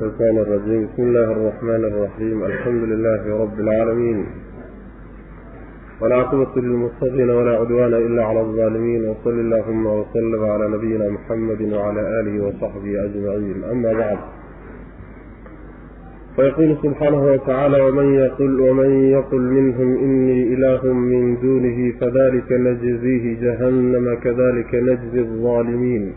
الشيطان الرجيم بسم الله الرحمن الرحيم الحمد لله رب العالمين والعاقبة للمتقين ولا عدوان إلا على الظالمين وصل اللهم وسلم على نبينا محمد وعلى آله وصحبه أجمعين أما بعد فيقول سبحانه وتعالى ومن يقل ومن يقل منهم إني إله من دونه فذلك نجزيه جهنم كذلك نجزي الظالمين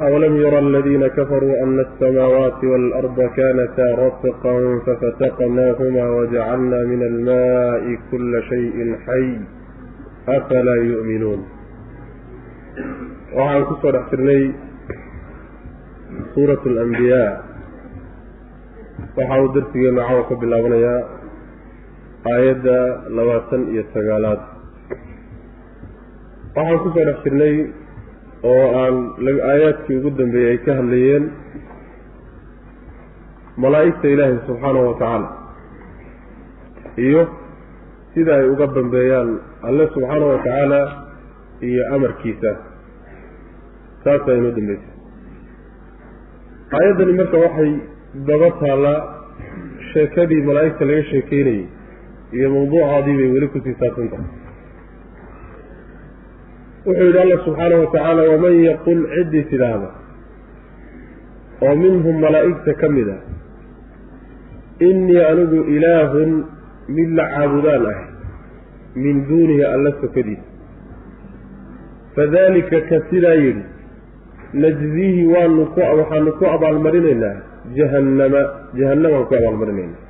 أولم يرى الذين كفروا أن السماوات والأرض كانتا رتقا ففتقناهما وجعلنا من الماء كل شيء حي أفلا يؤمنون waxaan ku soo dhex jirnay suurat alambiyaa waxa uu darsigeenu cawa ka bilaabanayaa aayadda labaatan iyo sagaalaad waxaan kusoo dhex jirnay oo aan aayaadkii ugu dambeeyey ay ka hadlayeen malaa'igta ilaahay subxaanahu wa tacaala iyo sida ay uga dambeeyaan alle subxaanahu wa tacaala iyo amarkiisa. Taasaa inoo dambeysay. Aayaddani marka waxay daba taallaa sheekadii malaa'igta laga sheekeynayey iyo mawduucaadii bay weli ku sii saabsan tahay wuxuu yidhi alla subxaanahu watacaala waman yaqul ciddii tidhaahda oo minhum malaa'igta ka mid ah innii anigu ilaahun mid la caabudaan ah min duunihi alla sokadiisa. Fadalika ka sidaa yidhi najziihi waanu ku waxaanu ku abaalmarinaynaa jahannama jahannamaan ku abaalmarinaynaa.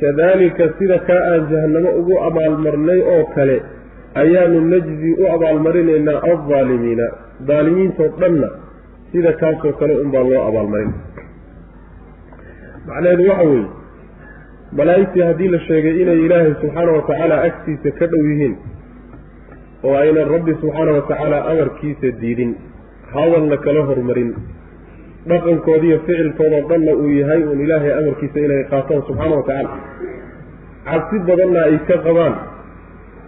Kadalika sida kaa aan jahannamo ugu abaalmarnay oo kale ayaanu najzi u abaalmarinaynaa aldaalimiina daalimiintoo dhanna sida kaasoo kale unbaa loo abaalmarin. Macnaheedu waxa weeye malaa'igtii haddii la sheegay inay ilaahay subxaana wa tacaala agtiisa ka dhow yihiin oo aynan rabbi subxaana wa tacaala amarkiisa diidin hadalna kala hormarin dhaqankoodiiyo ficilkoodoo dhanna uu yahay uun ilaahay amarkiisa inay qaataan subxaana wa tacaala cabsi badanna ay ka qabaan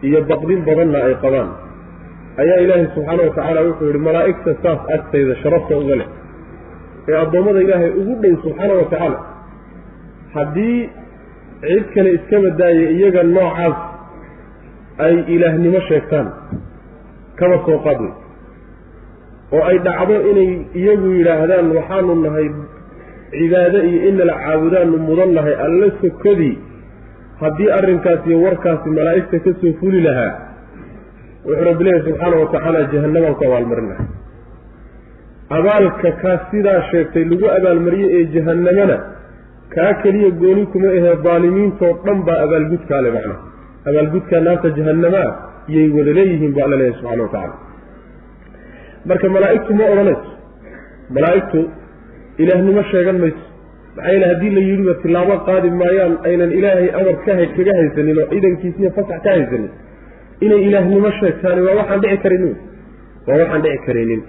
iyo baqdin badanna ay qabaan. Ayaa ilaahay subxaana wa tacaala wuxuu yihi malaa'igta saas agtayda sharafta uga leh. Ee addoommada ilaahay ugu dhow subxaana wa tacaala haddii cid kale iska badaaya iyaga noocaas ay ilaahnimo sheegtaan kaba soo qaad wey oo ay dhacdo inay iyagu yidhaahdaan waxaanu nahay cibaado iyo inala caabudaanu mudan nahay alla sokodii haddii arrinkaas iyo warkaasi malaa'igta ka soo fuli lahaa wuxuu rabbi leeyahy subxaana wa tacaala jahannamaan ku abaalmarin lahay abaalka kaa sidaa sheegtay lagu abaalmariyey ee jahannamana kaa keliya gooni kuma ahee daalimiintoo dhan baa abaalgudkaa le macnaha abaalgudkaa naarta jahannamaa yay wada leeyihiin buu alla leeyahy subxana wa tacaala. Marka malaa'igtu ma odhanayso. Malaa'igtu ilaahnimo sheegan mayso maxaa yeele haddii la yidhiba tilaabo qaadi maayaan aynan ilaahay amar ka hay kaga haysanin oo ciidankiisiiyo fasax ka haysanin. Inay ilaahnimo sheegtaani waa waxaan dhici karinin. Waa waxaan dhici karaynin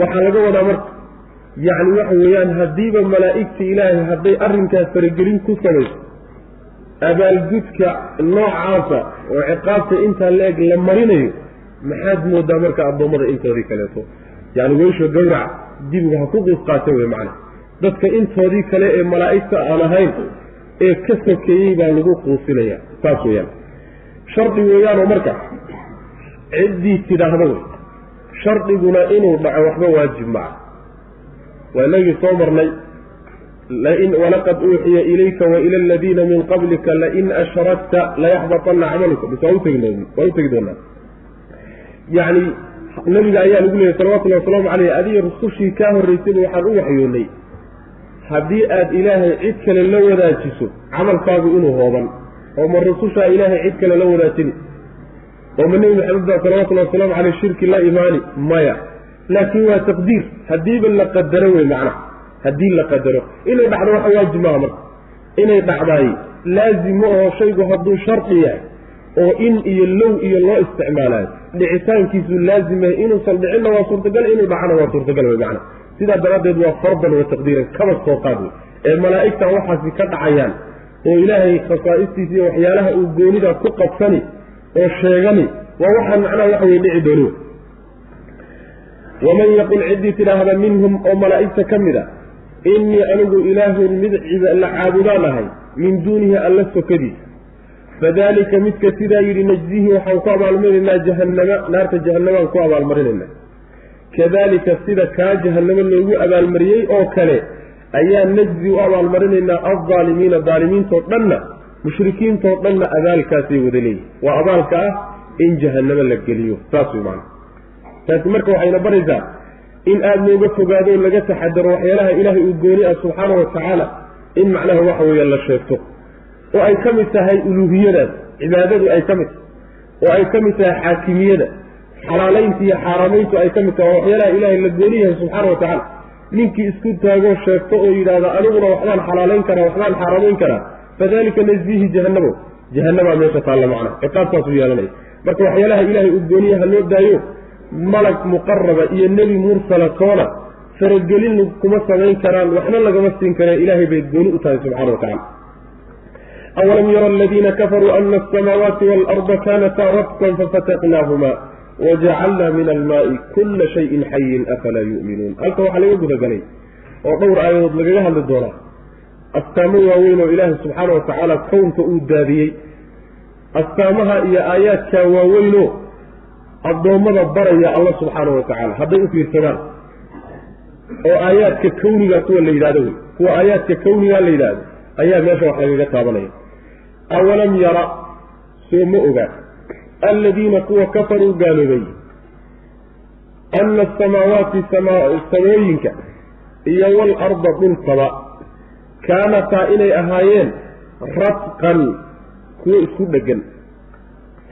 waxaa laga wadaa marka yacni waxa weeyaan haddiiba malaa'igta ilaahay hadday arrinkaas faragelin ku samayso abaalgudka noocaasa oo ciqaabta intaa la-eg la marinayo maxaad moodaa marka addoommada intoodii kaleeto. Yacni weysho gawrac dibiga ha ku quus qaata wey macana dadka intoodii kale ee malaa'igta aan ahayn ee ka sokeeyey baa lagu quusinaya saas weeyaan. Shardi weeyaanoo marka ciddii tidhaahda wey. Shardiguna inuu dhaco waxba waajib maca waa inagii soo marnay lain walaqad uuxiya ilayka waila aladiina min qablika lain ashrakta layaxbatanna camaluka. Bis waa u tegi doonaa yacni nabiga ayaa lagu leeyay salawatullahi wasalaamu caleyh adiga rusushii kaa horraysayba waxaan u waxyoonnay haddii aada ilaahay cid kale la wadaajiso camalkaagu inuu hooban. Oo ma rusushaa ilaahay cid kale la wadaajini. Oo ma nebi maxamed baa salawatullahi wasalaamu caleyh shirki la imaani maya. Laakiin waa taqdiir. Haddiiba la qadaro wey macnaha haddii la qadaro. Inay dhacdo waxa waajib maaha marka. Inay dhacdaay laazim ma aho shaygu hadduu shardi yahay oo in iyo low iyo loo isticmaalayo dhicitaankiisu laazim yahay inuusan dhicinna waa suurtagal inuu dhacana waa suurtagal wey macnaha sidaa daraaddeed waa fardan wa taqdiiran kaba soo qaad wey ee malaa'igta waxaasi ka dhacayaan oo ilaahay khasaa'istiisa iyo waxyaalaha uu goonida ku qabsani oo sheegani waa waxaan macnaha waxa weye dhici dooni waman yaqul ciddii tidhaahda minhum oo malaa'igta ka mid a innii anigu ilaahun mid la caabudaan ahay min duunihi alla sokadiisa fadalika midka sidaa yidhi najzihi waxaan ku abaalmarinaynaa jahannama naarta jahannamaan ku abaalmarinaynaa kadalika sida kaa jahannamo loogu abaalmariyey oo kale ayaa najzi u abaalmarinaynaa aldaalimiina daalimiintoo dhanna mushrikiintoo dhanna abaalkaasay wada leeyihiin waa abaalka ah in jahannamo la geliyo saas way maana taasi marka waxayna baraysaa in aada looga fogaado laga taxadaro waxyaalaha ilaahay uu gooni ah subxaana wa tacaala in macnaha waxa weeye la sheegto. Oo ay ka mid tahay uluuhiyadaas cibaadadu ay ka mid tahay. Oo ay ka mid tahay xaakimiyada xalaalaynta iyo xaaraamayntu ay ka mid tahay oo waxyaalaha ilaahay la gooni yahay subxaana wa tacaala. Ninkii isku taagoo sheegto oo yidhaahda aniguna waxbaan xalaalayn karaa waxbaan xaaraamayn karaa. Fadalika najzihi jahannamo jahannamaa meesha taalla macnaha ciqaabtaasuu yeelanaya marka waxyaalaha ilaahay uu gooniyaha loo daayo malag muqaraba iyo nebi mursala toona faragelin kuma samayn karaan waxna lagama siin karee ilaahay bay gooni u tahay subxana wa tacala awalam yara aladiina kafaruu ana asamaawaati waalarda kaanataa rabtan fafataqnaahuma wajacalna min almaai kula shayin xayin afalaa yu'minuun halka waxaa laga gudagalay oo dhowr aayadood lagaga hadli doonaa astaamo waaweyn oo ilaahay subxaana wa tacaala kownka uu daadiyey astaamaha iyo aayaadkaa waaweynoo addoommada baraya alla subxaana wa tacaala hadday u fiirsadaan oo aayaadka kawniga kuwa la yidhahdo wey kuwa aayaadka kawnigaa la yidhaahdo ayaa meesha wax lagaga taabanaya awalam yara soo ma ogaa aladiina kuwa kafaruu gaaloobay ana asamaawaati samooyinka iyo waalarda dhulkaba kaanataa inay ahaayeen radqan kuwo isku dheggan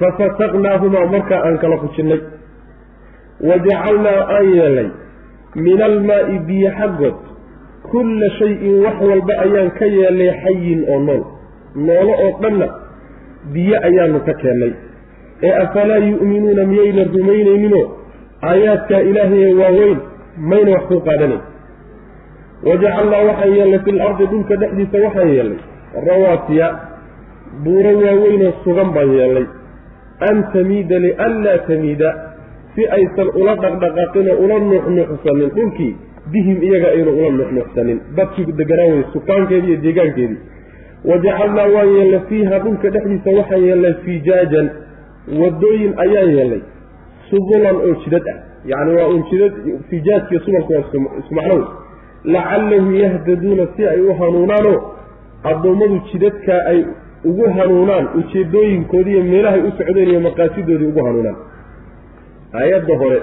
fafataqnaahumaa markaa aan kala fujinnay wajacalnaa aan yeelnay min almaa'i biyo xaggood kulla shay-in wax walba ayaan ka yeelnay xayin oo nool noolo oo dhanna biyo ayaanu ka keennay ee afalaa yu'minuuna miyayna rumaynayninoo aayaadkaa ilaahaye waaweyn mayna wax ku qaadanayn wajacalnaa waxaan yeelnay fil ardi dhulka dhexdiisa waxaan yeelnay rawaasiya buuro waaweynoo sugan baan yeelnay an tamiida lianlaa tamiida si aysan ula dhaqdhaqaaqinoo ula nuuxnuuxsanin. Dhulkii bihim iyaga aynu ula nuuxnuuxsanin. Dadkii deganaan wey sukaankeedii iyo deegaankeedii. Wajacalnaa waan yeelnay fiiha dhulka dhexdiisa waxaan yeelnay fijaajan wadooyin ayaan yeelnay subulan oo jidad ah. Yacni waa un jidad fijaajkiiyo subalku waa wey lacallahum yahdaduuna si ay u hanuunaanoo addoommadu jidadkaa ay ugu hanuunaan ujeedooyinkoodii iyo meelahay u socdeen iyo maqaasidoodii ugu hanuunaan. Aayadda hore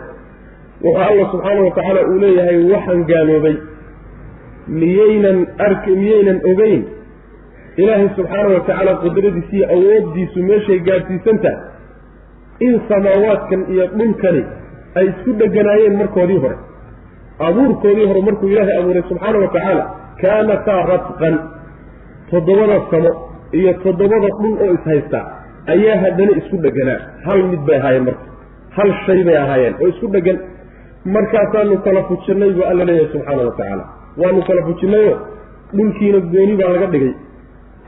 wuxuu alla subxaana wa tacaala uu leeyahay waxaan gaaloobay miyaynan ark miyaynan ogeyn. Ilaahay subxaana wa tacaala qudradiisa iyo awooddiisu meeshay gaadhsiisantaha in samaawaadkan iyo dhulkani ay isku dheganaayeen markoodii hore. Abuurkoodii hore markuu ilaahay abuuray subxaana wa tacaala kaanataa radqan toddobada samo iyo toddobada dhul oo ishaystaa ayaa haddana isku dheganaa. Hal mid bay ahaayeen marka. Hal shay bay ahaayeen oo isku dhegan. Markaasaanu kala fujinnay buu alla leeyahay subxaana wa tacaala. Waanu kala fujinnayoo dhulkiina gooni baa laga dhigay.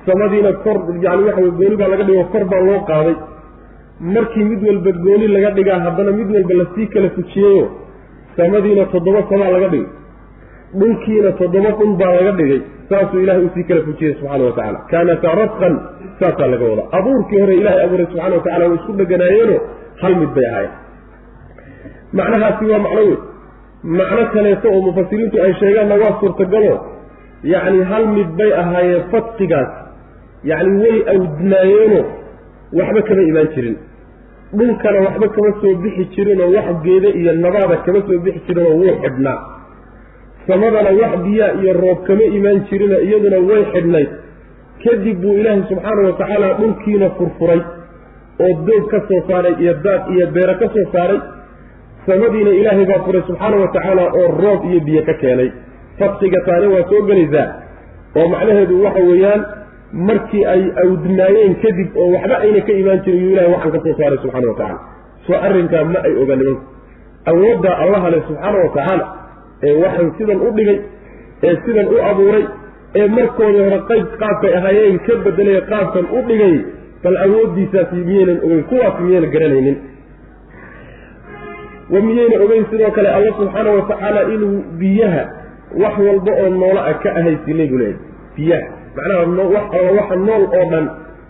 Samadiina kor yani waxa gooni baa laga dhigay oo kor baa loo qaaday markii mid walba gooni laga dhigaa haddana mid walba la sii kala fujiyeyo samadiina toddoba samaa laga dhigay. Dhulkiina toddoba dhul baa laga dhigay saasuu ilahay u sii kala fujiyey subxana wa tacala kaanata radqan saasaa laga wadaa. Abuurkii hore ilahay abuuray subxana wa tacala way isku dheganaayeeno hal mid bay ahaayeen. Macnahaasi waa macno wey macno kaleeto oo mufasiriintu ay sheegaanna waa suurtagalo. Yacni hal mid bay ahaayeen fadqigaas. Yacni way awdnaayeeno waxba kama imaan jirin. Dhulkana waxba kama soo bixi jirinoo wax geede iyo nabaada kama soo bixi jirinoo wuu xidhnaa. Samadana wax biyaa iyo roob kama imaan jirino iyaduna way xidhnayd. Kadib buu ilaahay subxaana wa tacaala dhulkiina furfuray oo doog ka soo saaray iyo daaq iyo beero ka soo saaray. Samadiina ilaahay baa furay subxaana wa tacaala oo roob iyo biyo ka keenay. Fadqiga taani waa soo gelaysaa oo macnaheedu waxa weeyaan markii ay awdnaayeen kadib oo waxba ayna ka imaan jirin yuu ilahay waxaan ka soo saaray subxana wa tacala soo arrinkaa ma ay oga nimanku. Awooddaa allaha leh subxaana wa tacaala ee waxaan sidan u dhigay ee sidan u abuuray ee markoodii hore qayb qaabkay ahaayeen ka bedelay qaabkan u dhigay bal awooddiisaasi miyaynan ogeyn kuwaasi miyayna garanaynin. Wa miyayna ogeyn sidoo kale alla subxaana wa tacaala inuu biyaha wax walba oo noola a ka ahaysinay buu leeyahy biyaha macnaha wax alla waxa nool oo dhan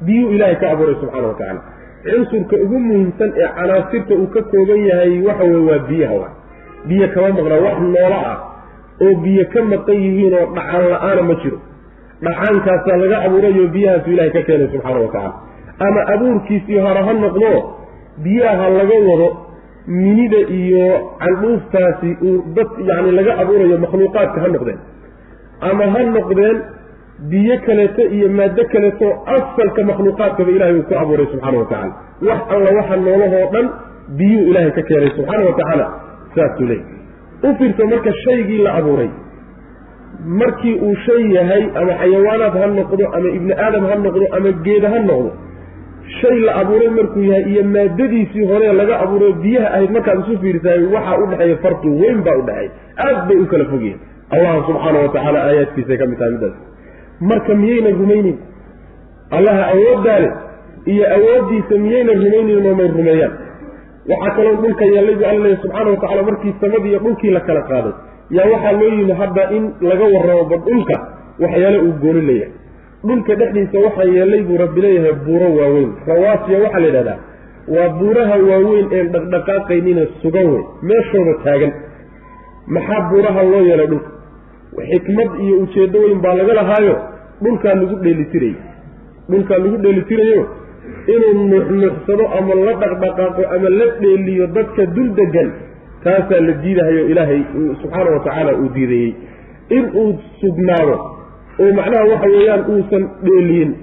biyuu ilaahay ka abuuray subxaana watacaala cunsurka ugu muhiimsan ee canaasirta uu ka kooban yahay waxa weye waa biyaha wa. Biyo kama maqnaa wax noola ah oo biyo ka maqan yihiin oo dhacaan la'aana ma jiro. Dhacaankaasaa laga abuurayo biyahaasu ilahay ka keenay subxaana wa tacaala. Ama abuurkiisii hore ha noqdo biyaha laga wado minida iyo candhuuftaasi uu dad yacni laga abuurayo makhluuqaadka ha noqdeen. Ama ha noqdeen biyo kaleeto iyo maado kaleeto asalka makhluuqaadkaba ilahay uu ku abuuray subxaana wa tacaala. Wax alla waxa noolahoo dhan biyuu ilaahay ka keenay subxaana wa tacaala. Saasuu leey u fiirso marka shaygii la abuuray. Markii uu shay yahay ama xayawaanaad ha noqdo ama ibni aadam ha noqdo ama geeda ha noqdo shay la abuuray markuu yahay iyo maadadiisii hore laga abuuray biyaha ahayd markaad isu fiirsaay waxaa udhexeeya farqi weyn baa udhexeeya aad bay u kala fogyihin allah subxaana wa tacaala aayaadkiisay ka mid tahay middaas marka miyayna rumaynin? Allaha awooddaale iyo awooddiisa miyayna rumaynin oomay rumeeyaan? Waxaa kaloo dhulka yeellay bu alla leeya subxaana wa tacala markii samadii iyo dhulkii la kala qaaday yaa waxaa loo yimi hadda in laga warramo ba dhulka waxyaale uu gooni leeyahay dhulka dhexdiisa waxaa yeellay buu rabbi leeyahay buuro waaweyn. Rawaasiya waxaa la yidhahdaa waa buuraha waaweyn een dhaqdhaqaaqaynina sugan wey meeshooda taagan. Maxaa buuraha loo yeelay dhulka xikmad iyo ujeeddo weyn baa laga lahaayo. Dhulkaa lagu dheelitirayy dhulkaa lagu dheelitirayo inuu nuuxnuuxsado ama la dhaqdhaqaaqo ama la dheeliyo dadka dul degan taasaa la diidahayo ilaahay subxaana wa tacaala uu diidayey inuu sugnaado oo macnaha waxa weeyaan uusan dheeliyin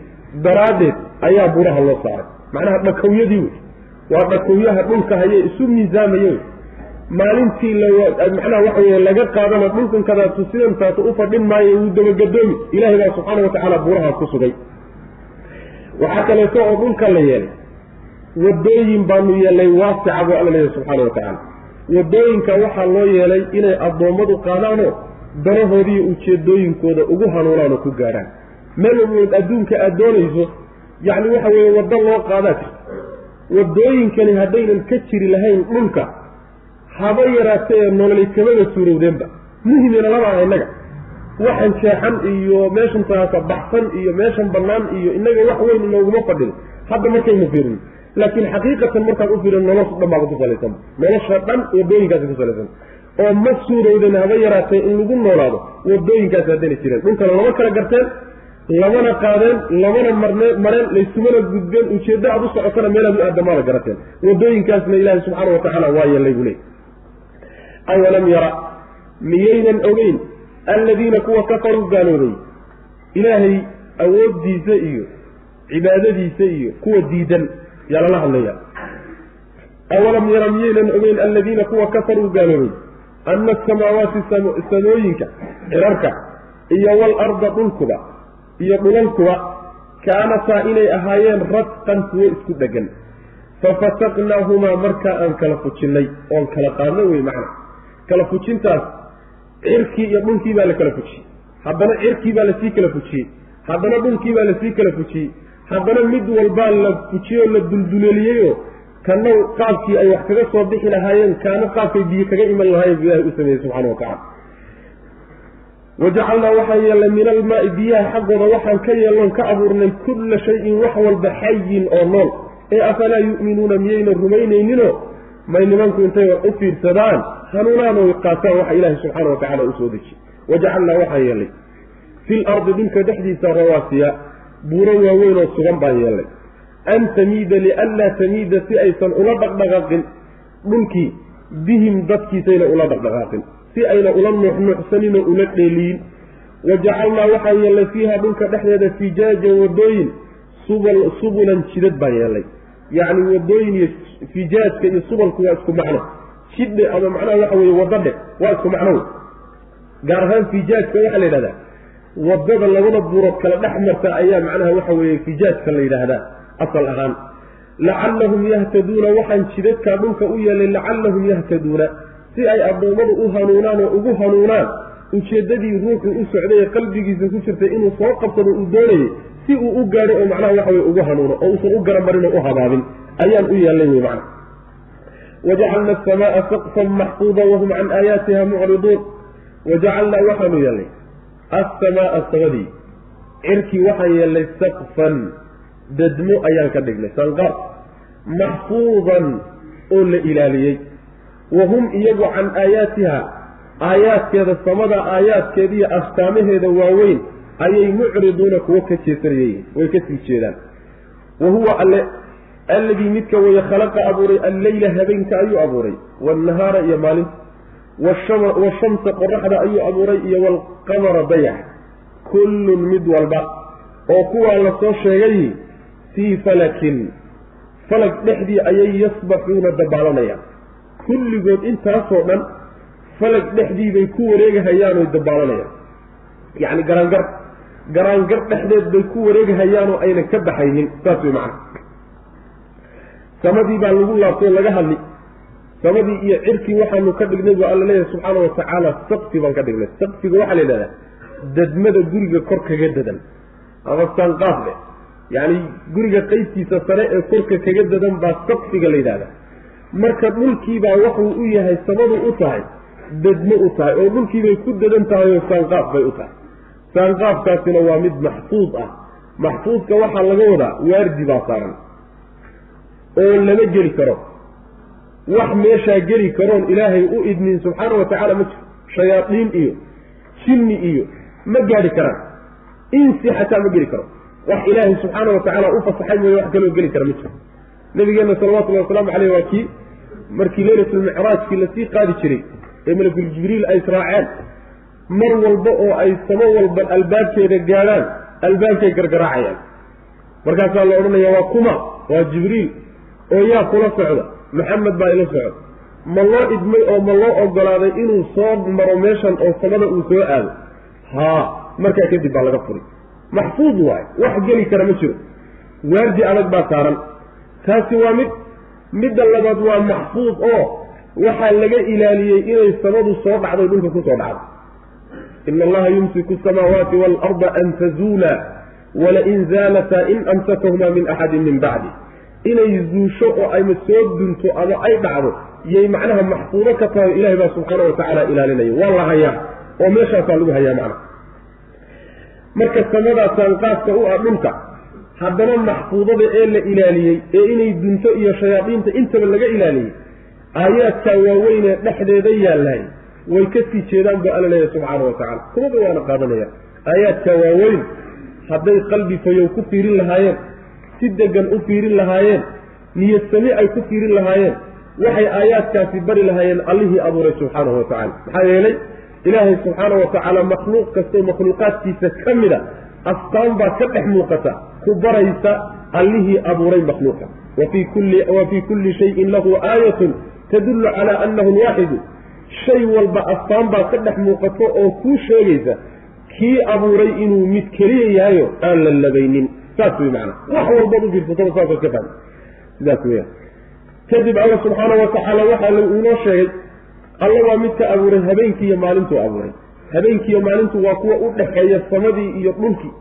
daraaddeed ayaa buraha loo saaray. Macnaha dhakowyadii wey. Waa dhakowyaha dhulka hayee isu miisaamaya wey maalintii macnaha waxa weye laga qaadana dhulkankadaatu sidantaatu u fadhin maayo wuu dabagadoomi ilahay baa subxaana wa tacaala buurahaas ku sugay. Waxaa kaleeto oo dhulka la yeelay wadooyin baanu yeelnay waasica buu alla leeyahy subxaana wa tacaala. Wadooyinka waxaa loo yeelay inay addoommadu qaadaanoo danahoodiiyo ujeedooyinkooda ugu hanuunaan ku gaadhaan meel walbood adduunka aada doonayso yacni waxa weeye waddo loo qaadaa. Jirta wadooyinkani haddaynan ka jiri lahayn dhulka haba yaraatee nololi kamada suurowdeenba. Muhimina labaa innaga. Waxan jeexan iyo meeshan taasa baxsan iyo meeshan bannaan iyo innaga wax weyn inooguma fadhin. Hadda markaynu fiirin. Laakiin xaqiiqatan markaad u fiirin nolosha dhan baaba ku salaysan. Nolosha dhan wadooyinkaasi ku salaysan. Oo ma suurowden haba yaraatee in lagu noolaado wadooyinkaasi haddayna jireen. Dhulkana lama kala garteen lamana qaadeen lamana marne mareen laysumana gudbeen ujeeddo aad u socotana meelaad u aadamaada garateen wadooyinkaasna ilaahi subxaana wa tacaala waa yeellay buu leey awalam yara. Miyaynan ogeyn alladiina kuwa kafaruu gaaloobay ilaahay awooddiisa iyo cibaadadiisa iyo kuwa diidan yaa lala hadlaya. Awalam yara miyaynan ogeyn alladiina kuwa kafaruu gaaloobay ana asamaawaati samooyinka cirarka iyo walarda dhulkuba iyo dhulalkuba kaanataa inay ahaayeen radqan kuwo isku dhegan fafataqnaahumaa markaa aan kala fujinnay oon kala qaadno wey macna kala fujintaas cirkii iyo dhulkii baa la kala fujiyey. Haddana cirkii baa la sii kala fujiyey. Haddana dhulkii baa la sii kala fujiyey. Haddana mid walbaa la fujiyoo la dulduleeliyeyoo kana qaabkii ay wax kaga soo bixi lahaayeen kaana qaabkay biyo kaga iman lahaayeen bu ilahay u sameeyey subxana wa tacala wajacalnaa waxaan yeelnay min almaai biyaha xaggooda waxaan ka yeelnoon ka abuurnay kulla shayin wax walba xayin oo nool. Ee afalaa yu'minuuna miyayna rumaynayninoo? May nimanku intay wax u fiirsadaan hanuunaan oy qaataan waxa ilaahay subxaana wa tacala uu soo dejiyey wajacalnaa waxaan yeelnay fil ardi dhulka dhexdiisa rawaasiya buuro waaweyn oo sugan baan yeelnay an tamiida lianlaa tamiida si aysan ula dhaqdhaqaaqin. Dhulkii bihim dadkiisayna ula dhaqdhaqaaqin. Si ayna ula nuuxnuuxsaninoo ula dheeliyin wajacalnaa waxaan yeelnay fiiha dhulka dhexdeeda fijaajan wadooyin subulan jidad baan yeelnay yacni wadooyin iyo fijaajka iyo subalku waa isku macno jidhe ama macnaha waxa weye wadadhe waa isku macno wey gaar ahaan fijaajka waxaa la yidhahdaa waddada labada buurood kala dhex marta ayaa macnaha waxa weeye fijaajka la yidhaahdaa asal ahaan. Lacallahum yahtaduuna waxaan jidadkaa dhulka u yeelay lacallahum yahtaduuna si ay addoommadu u hanuunaan oo ugu hanuunaan ujeeddadii ruuxu u socday ee qalbigiisa ku jirtay inuu soo qabsado uu doonayay si uu u gaadho oo macnaha waxa weye ugu hanuuno oo uusan u garamarin oo u habaabin ayaan u yeelnay wey macna wajacalna asamaaa saqfan maxfuuda wahum can aayaatiha mucriduun wajacalnaa waxaanu yeelnay assamaaa samadii cirkii waxaan yeelnay saqfan dadmo ayaan ka dhignay sanqaaf maxfuudan oo la ilaaliyey wa hum iyagu can aayaatiha aayaadkeeda samada aayaadkeeda iyo astaamaheeda waaweyn ayay mucriduuna kuwo ka jeesanayay way ka sii jeedaan wa huwa alle alladii midka weeye khalaqa abuuray alleyla habeenka ayuu abuuray waannahaara iyo maalinta washamsa qoraxda ayuu abuuray iyo waalqamara dayax kullun mid walba oo kuwaa la soo sheegay fii falakin falag dhexdii ayay yasbaxuuna dabaalanayaan kulligood intaasoo dhan falag dhexdii bay ku wareegahayaan oy dabaalanayaan yacni garaangar garaangar dhexdeed bay ku wareegahayaanoo aynan ka baxaynin saas way macana samadii baa lagu laabtoo laga hadli. Samadii iyo cirkii waxaanu ka dhignay buu alla leeyahay subxaana watacaala sakfi baan ka dhignay. Sakfiga waxaa la yidhahdaa dadmada guriga kor kaga dadan. Ama sanqaaf leh. Yacni guriga qaybtiisa sare ee korka kaga dadan baa sakfiga la yidhahdaa. Marka dhulkiibaa waxuu u yahay samadu u tahay dadmo u tahay oo dhulkiibay ku dadan tahay oo saanqaaf bay u tahay. Saanqaafkaasina waa mid maxfuud ah. Maxfuudka waxaa laga wadaa waardi baa saaran oo lama geli karo. Wax meeshaa geli karoon ilaahay u idmin subxaana wa tacaala ma jiro. Shayaadiin iyo jinni iyo ma gaadhi karaan. Insi xataa ma geli karo. Wax ilaahay subxaana wa tacaala u fasaxay mooye wax kaloo geli kara ma jiro. Nabigeenna salawatullahi wasalaamu caleyh waa kii markii leylatulmicraajkii la sii qaadi jiray ee malakul jibriil ay israaceen mar walba oo ay samo walba albaabkeeda gaadhaan albaabkay gargaraacayaan. Markaasaa la odhanaya waa kuma waa jibriil oo yaa kula socda maxamed baa ila socda. Ma loo idmay oo ma loo ogolaaday inuu soo maro meeshan oo samada uu soo aado? Haa markaa kadib baa laga furi. Maxfuud waayo wax geli kara ma jiro. Waardi adag baa saaran. Taasi waa mid midda labaad waa maxfuud oo waxaa laga ilaaliyey inay samadu soo dhacday dhulka ku soo dhacdo ina allaha yumsiku asamaawaati waalarda an tazuula walain zaalataa in amsakahumaa min axadin min bacdi inay zuusho oo ayma soo dunto ama ay dhacdo yay macnaha maxfuudo ka tahay ilahay baa subxaana watacaala ilaalinaya. Waa la hayaa oo meeshaasaa lagu hayaa macnaha marka samadaa saanqaafka u ah dhulka haddana maxfuudada ee la ilaaliyey ee inay dunto iyo shayaadiinta intaba laga ilaaliyey aayaadkaa waaweynee dhexdeeda yaallahay. Way ka sii jeedaan buu alla leeyahay subxaana watacala kumaba waana qaadanayaan aayaadkaa waaweyn hadday qalbi fayow ku fiirin lahaayeen si degan u fiirin lahaayeen niyad sami ay ku fiirin lahaayeen waxay aayaadkaasi bari lahaayeen allihii abuuray subxaanahu watacala maxaa yeelay ilaahay subxaana wa tacaala makhluuq kastoo makhluuqaadkiisa ka mida astaan baa ka dhex muuqata ku baraysa allihii abuuray makhluuqa. Wa fii kulli shayin lahu aayatun tadullu calaa annahu lwaaxidu shay walba astaan baa ka dhex muuqato oo kuu sheegaysa kii abuuray inuu mid keliya yahayo aan la labaynin saas wey macana wax walbaad u fiirsataba saasaad ka fahmi sidaas weya kadib alla subxaana wa tacaala waxaa inoo sheegay alla waa midka abuuray habeenkii iyo maalintuu abuuray. Habeenkiiyo maalintu waa kuwa u dhexeeya samadii iyo dhulkii.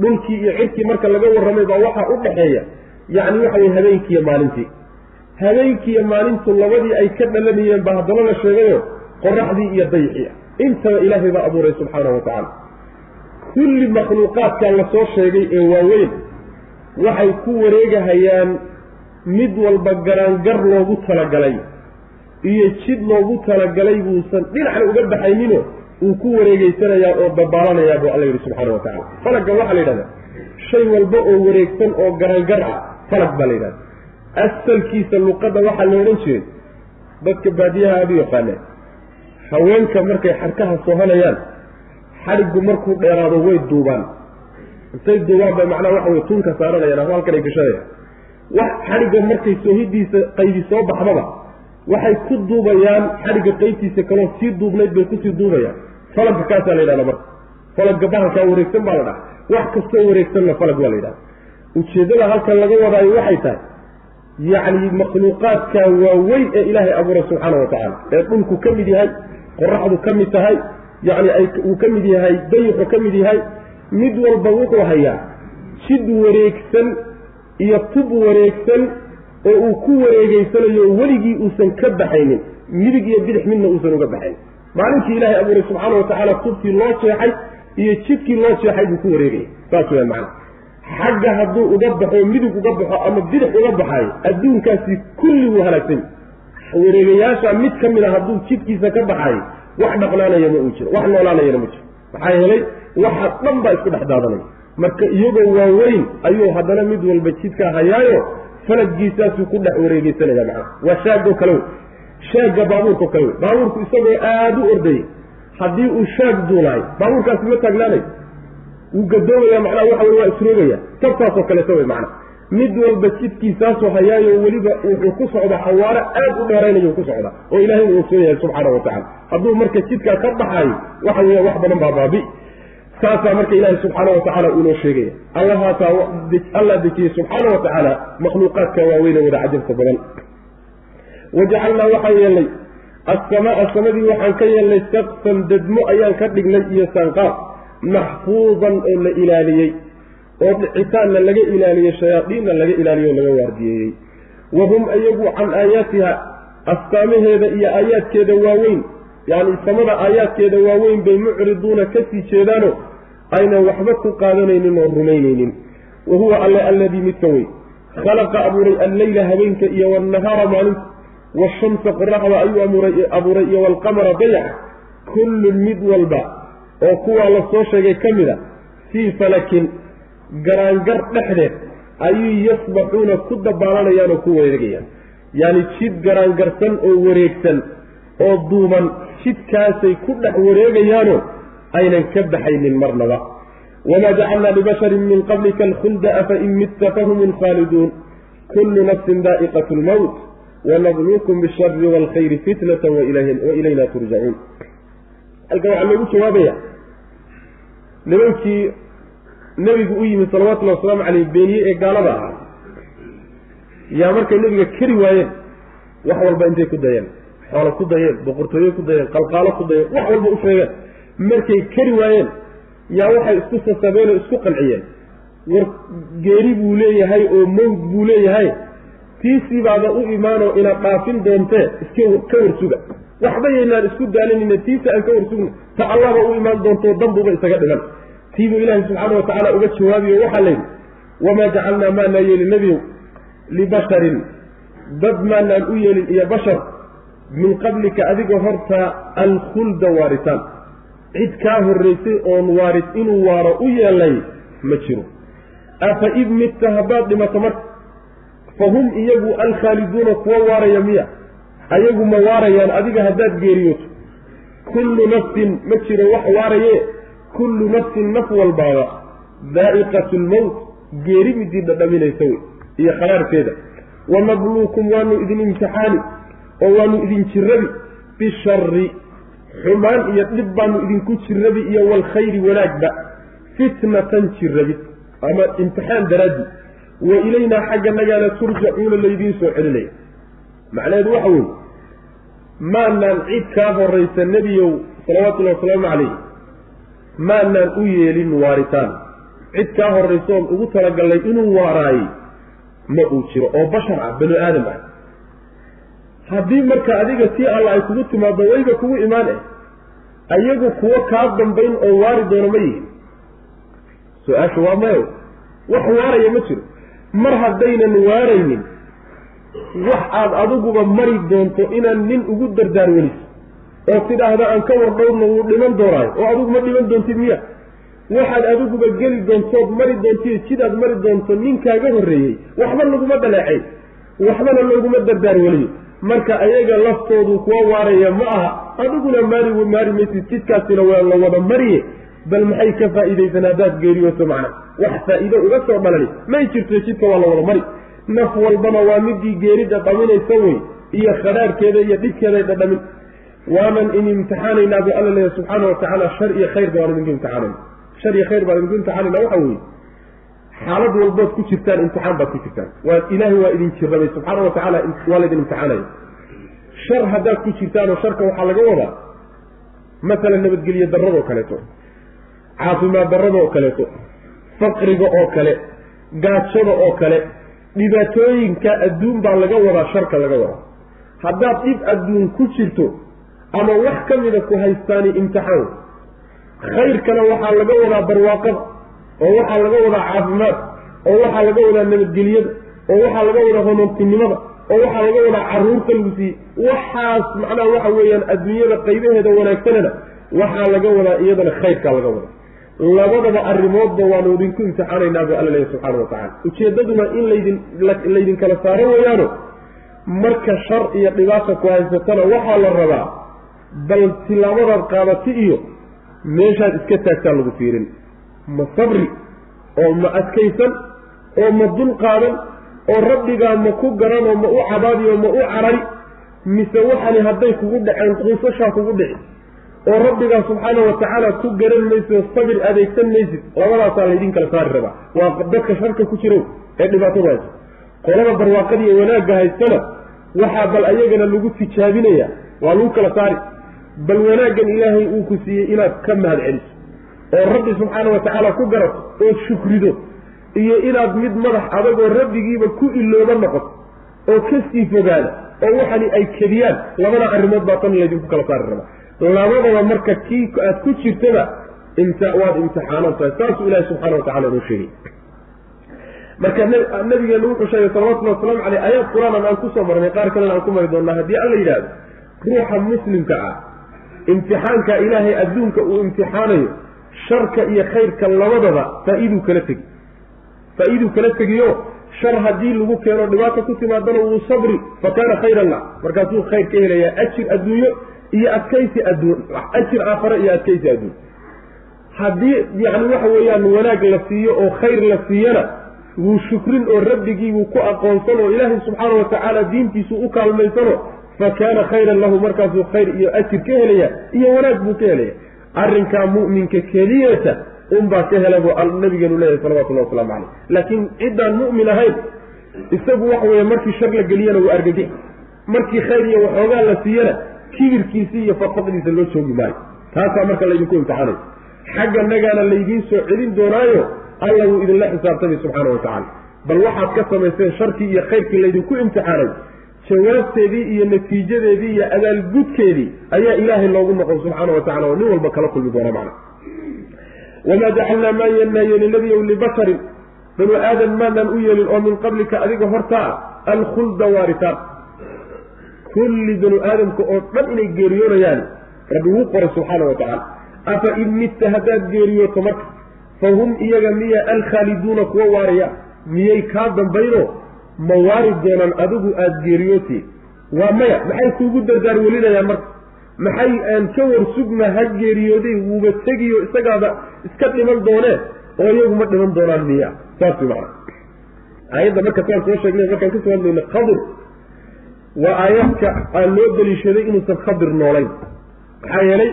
Dhulkii iyo cirkii marka laga warramay baa waxaa u dhexeeya. Yacni waxa weye habeenkiiyo maalintii. Habeenkiiyo maalintu labadii ay ka dhalanayeen baa haddana la sheegayo qoraxdii iyo dayxii intaba ilaahay baa abuuray subxaana wa tacaala kulli makhluuqaadkaa la soo sheegay ee waaweyn waxay ku wareegahayaan mid walba garaangar loogu talagalay iyo jid loogu talagalay buusan dhinacna uga baxaynino uu ku wareegeysanayaa oo dabaalanayaa buu alla yidhi subxaana wa tacala falagga waxaa la yidhahdaa shay walba oo wareegsan oo garaangar ah falag baa la yidhahda asalkiisa luqadda waxaa la odhan jiray dadka baadiyaha aada u yaqaaneen haweenka markay xarkaha soohanayaan xadhiggu markuu dheeraado way duubaan. Intay duubaan bay macnaha waxa wey tunka saaranayaan ama halkanay gashanayaan. Wax xadhigga markay soohidiisa qaybi soo baxdaba waxay ku duubayaan xadhigga qaybtiisa kaloo sii duubnayd bay ku sii duubayaan. Falagga kaasaa la yidhahda marka. Falagga bahalkaa wareegsan baa la dhaha wax kastoo wareegsanna falag waa la yidhahda ujeeddada halkan laga wadaayo waxay tahay yacni makhluuqaadkaa waaweyn ee ilaahay abuuray subxaana wa tacaala ee dhulku ka mid yahay qoraxdu ka mid tahay yacni ay uu ka mid yahay dayixu ka mid yahay mid walba wuxuu hayaa jid wareegsan iyo tub wareegsan oo uu ku wareegeysanayo weligii uusan ka baxaynin midig iyo bidix midna uusan uga baxayn. Maalinkii ilaahay abuuray subxaana watacaala tubtii loo jeexay iyo jidkii loo jeexay buu ku wareegaya saas weya macana xagga hadduu uga baxo midig uga baxo ama bidix uga baxaayo adduunkaasi kulli wuu halaagsan wareegayaasha mid ka mid a hadduu jidkiisa ka baxaayo wax dhaqnaanaya ma uu jiro wax noolaanayana ma jiro. Maxaa yeelay waxa dhan baa isku dhex daadanaya marka iyagoo waaweyn ayuu haddana mid walba jidkaa hayaayo falaggiisaasuu ku dhex wareegeysanaya macana waa shaagoo kale wey. Shaagga baabuurkao kale wey. Baabuurku isagoo aada u ordayay haddii uu shaag duulaay baabuurkaasi ma taagnaanayo wuu gadoomaya macnaha waxa wey waa isroogaya tabtaasoo kaleeto wey macana mid walba jidkiisaasoo hayaayo weliba wuxuu ku socda xawaaro aad u dheeraynayo ku socda oo ilahay uu ogsoon yahay subxaana wa tacala hadduu marka jidkaa ka baxaayo waxa weya wax badan baa baabi. Saasaa marka ilaahay subxaana wa tacaala uunoo sheegaya. Allahaasaa allah dejiyey subxaana wa tacaala makhluuqaadka waaweyne wada cajabta badan. Wajacalnaa waxaan yeelnay assamaa samadii waxaan ka yeelnay saqfan dedmo ayaan ka dhignay iyo sanqaaf maxfuudan oo la ilaaliyey oo dhicitaanna laga ilaaliyey shayaadiinna laga ilaaliyo o laga waardiyeeyey. Wa hum iyagu can aayaatiha astaamaheeda iyo aayaadkeeda waaweyn yacni samada aayaadkeeda waaweyn bay mucriduuna ka sii jeedaano aynan waxba ku qaadanaynin oo rumaynaynin. Wa huwa alle alladii midka wey khalaqa abuuray alleyla habeenka iyo waalnahaara maalinta washamsa qoraxda ayuu abuuray iyo waalqamara dayaxa kullun mid walba oo kuwaa la soo sheegay ka mid a fii falakin garaangar dhexdeed ayuu yasbaxuuna ku dabaalanayaan oo ku wareegayaan. Yacni jid garaangarsan oo wareegsan oo duuban jidkaasay ku dhex wareegayaanoo aynan ka baxaynin marnaba. Wamaa jacalnaa libasharin min qablika alkhulda afa in mitta fahum lkhaaliduun kullu nafsin daa'iqat lmowt wanabluukum bishari waalkhayri fitnata wailayna turjacuun halkan waxaa loogu jawaabaya nimankii nebigu u yimid salawatullahi wasalaamu caleyh beeniye ee gaalada ahaa. Yaa markay nebiga keri waayeen wax walba intay ku dayeen. Xoolo ku dayeen boqortooyo ku dayeen qalqaalo ku dayeen wax walba u sheegeen. Markay keri waayeen yaa waxay isku sasabeen oo isku qanciyeen. War geeri buu leeyahay oo mawd buu leeyahay. Tiisii baada u imaanoo inaad dhaafin doontee iska ka warsuga. Waxba yaynaan isku daalinayna tiisa aan ka warsugno ta allaba u imaan doontoo danbuba isaga dhigan tiibuu ilaahay subxaana watacaala uga jawaabiyo waxaa layidhi wamaa jacalnaa maanaa yeelin nebiyow libasharin dad maanaan u yeelin iyo bashar min qablika adiga hortaa alkhulda waaritaan cid kaa horraysay oon waarid inuu waaro u yeelay ma jiro. Afa id midta haddaad dhimato marka fa hum iyagu alkhaaliduuna kuwa waaraya miya ayagu ma waarayaan adiga haddaad geeriyooto. Kullu nafsin ma jiro wax waaraye kullu nafsin naf walbaaba daa'iqatu lmowt geeri midii dhadhaminaysa wey iyo khalaarkeeda wanabluukum waanu idin imtixaani oo waanu idin jirabi bishari xumaan iyo dhib baanu idinku jirabi iyo waalkhayri wanaagba fitnatan jirabid ama imtixaan daraaddi wa ilaynaa xagga nagaana turjacuuna laydiin soo celinaya macnaheedu waxa weeye maanaan cid kaa horaysa nebiyow salawatullahi wasalaamu calayh maanaan u yeelin waaritaan. Cid kaa horraysa oon ugu talagallay inuu waaraayey ma uu jiro oo bashar ah banu aadam ah. Haddii marka adiga tii alla ay kugu timaado wayba kugu imaan eh ayagu kuwo kaa dambayn oo waari doono ma yihiin. Su'aasha waa mayo wax waaraya ma jiro. Mar haddaynan waaraynin wax aad adiguba mari doonto inaan nin ugu dardaar oo tidhaahda aan ka war dhowrna wuu dhiman doonaayo oo adigu ma dhiman doontid miya. Waxaad adiguba geli doontood mari doontiyo sidaad mari doonto ninkaaga horreeyey waxba laguma dhaleecay waxbana looguma dardaar weliyo. Marka ayaga laftoodu kuwa waaraya ma aha adiguna maari maari maysid jidkaasina waa la wada mariye. Bal maxay ka faa'iidaysan haddaad geeriyooto macna? Wax faa'iido uga soo dhalani may jirto jidka waa la wada mari. Naf walbana waa midii geerida dhaminaysa wey iyo khadhaarhkeeda iyo dhibkeeday dhadhamin waanan in imtixaanaynaa bu alla leeya subxaana watacaala shar iyo khayrba waan idinku imtixaanayna shar iyo khayr baan idinku imtixaanayna waxa weeye xaalad walbood ku jirtaan imtixaan baad ku jirtaan. Waa ilaahay waa idin jirrabay subxaana watacaala waa laydin imtixaanaya shar haddaad ku jirtaanoo sharka waxaa laga wadaa masalan nabadgelyo darrada oo kaleeto caafimaad darrada oo kaleeto faqriga oo kale gaajada oo kale dhibaatooyinka adduun baa laga wadaa sharka laga wadaa. Haddaad dhib adduun ku jirto ama wax ka mida ku haystaani imtixaan. Khayrkana waxaa laga wadaa barwaaqada oo waxaa laga wadaa caafimaad oo waxaa laga wadaa nabadgelyada oo waxaa laga wadaa honoontinimada oo waxaa laga wadaa carruurta lagu siiyey. Waxaas macnaha waxa weeyaan adduunyada qaybaheeda wanaagsanana waxaa laga wadaa iyadana khayrkaa laga wadaa. Labadaba arrimoodba waanu idinku imtixaanaynaa bu alla leeya subxaana wa tacala ujeeddaduna in laydin laydin kala saaro wayaano marka shar iyo dhibaata ku haysatana waxaa la rabaa bal tilaabadaad qaadati iyo meeshaad iska taagtaa lagu fiirin. Ma sabri oo ma adkaysan oo ma dul qaadan oo rabbigaa ma ku garan oo ma u cabaadiyo ma u carari mise waxani hadday kugu dhaceen quusashaa kugu dhici oo rabbigaa subxaana watacaala ku garan maysid oo sabir adeegsan maysid labadaasaa laydin kala saari rabaa. Waa dadka sharka ku jirow ee dhibaatada hayso qolada barwaaqadiiyo wanaagga haystana waxaa bal ayagana lagu tijaabinaya waa lagu kala saari bal wanaaggan ilaahay uu ku siiyey inaad ka mahad celiso oo rabbi subxaana watacaala ku garato oo shukrido iyo inaad mid madax adagoo rabbigiiba ku ilooba noqoto oo ka sii fogaada oo waxani ay kediyaan labada arrimood baa tan laydinku kala saari rabaa labadaba marka kii aad ku jirtaba waad imtixaanan tahay saasuu ilaahi subxana watacala noo sheegay. Marka nabigeenu wuxuu sheegay salawatullhi waslamu caleyh aayaad qur'aanan aan ku soo marnay qaar kalena aan ku mari doonaa haddii alla yidhahdo ruuxa muslimka ah imtixaanka ilaahay adduunka uu imtixaanayo sharka iyo khayrka labadaba faa-iduu kala tegi. Faa-iduu kala tegiyo shar haddii lagu keeno dhibaata ku timaadana wuu sabri fa kaana khayran la. Markaasuu khayr ka helayaa ajir adduunyo iyo adkaysi adduun ajir aakhare iyo adkaysi adduun. Haddii yacni waxa weeyaan wanaag la siiyo oo khayr la siiyana wuu shukrin oo rabbigiibuu ku aqoonsan oo ilaahay subxaana watacaala diintiisu u kaalmaysano fa kaana khayran lahu markaasuu khayr iyo ajir ka helaya iyo wanaag buu ka helaya. Arrinkaa mu'minka keliyata unbaa ka hela buu nabigeenu leeyahay salawatullahi waslamu caleyh laakiin ciddaan mu'min ahayn isagu waxa weeye markii shar la geliyana wuu argagix markii khayr iyo waxoogaa la siiyana kibirkiisii iyo faqfaqdiisa loo joogi maayo. Taasaa marka laydinku imtixaanay xagga nagaana laydiin soo celin doonaayo alla wuu idinla xisaabtamay subxaana wa tacala bal waxaad ka samayseen sharkii iyo khayrkii laydinku imtixaanay jawaabteedii iyo natiijadeedii iyo abaalgudkeedii ayaa ilaahay loogu noqon subxaana wa tacala oo nin walba kala kulmi doona macna. Wamaa jacalnaa maa yeelnaa yeelin nebiyow libasharin banu aadan maanaan u yeelin oo min qablika adiga hortaa alkhulda waaritaan kulli banu aadamka oo dhan inay geeriyoonayaan rabbi wuu qoray subxaana wa tacaala. Afa in midta haddaad geeriyooto marka fa hum iyaga miya alkhaaliduuna kuwa waaraya miyay kaa dambayno ma waari doonaan adigu aada geeriyooti? Waa maya. Maxay kuugu dardaar welinayaan marka? Maxay aan ka warsugna ha geeriyooday wuuba tegiyo isagaaba iska dhiman doonee oo iyagu ma dhiman doonaan miya. Saas way macana aayadda marka saan soo sheegnay markaan ka soo hadlayna qadir waa aayaadka aan loo daliishaday inuusan khadir noolayn. Maxaa yeelay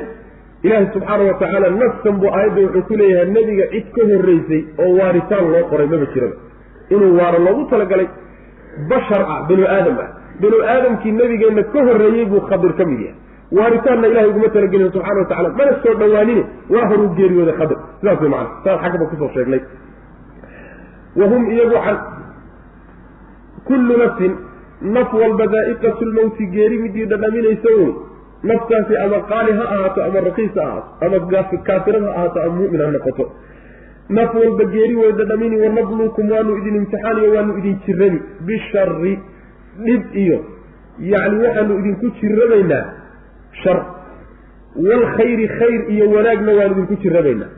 ilaahi subxaana wa tacaala nafsan buu aayadda wuxuu ku leeyahay nebiga cid ka horreysay oo waaritaan loo qoray maba jiraba. Inuu waaro loogu talagalay bashar ah binu aadam ah. Binu aadamkii nebigeenna ka horreeyey buu khadir ka mid yahay. Waaritaanna ilahay uguma talagelin subxana wa tacala mana soo dhawaanine waa horuu geeriyooday khadir. Sidaas way macana saan xaggaba ku soo sheegnay. Wahum iyagu can kullu nafsin naf walba daa'iqatu lmowti geeri midii dhadhaminaysa wey naftaasi ama qaali ha ahaato ama rakiis ha ahaato ama kaafirad ha ahaato ama mu'min ha noqoto naf walba geeri way dhadhamini wanabluukum waanu idin imtixaaniyo waanu idin jirrabi bishari dhib iyo yacni waxaanu idinku jirrabaynaa shar. Waalkhayri khayr iyo wanaagna waanu idinku jirrabaynaa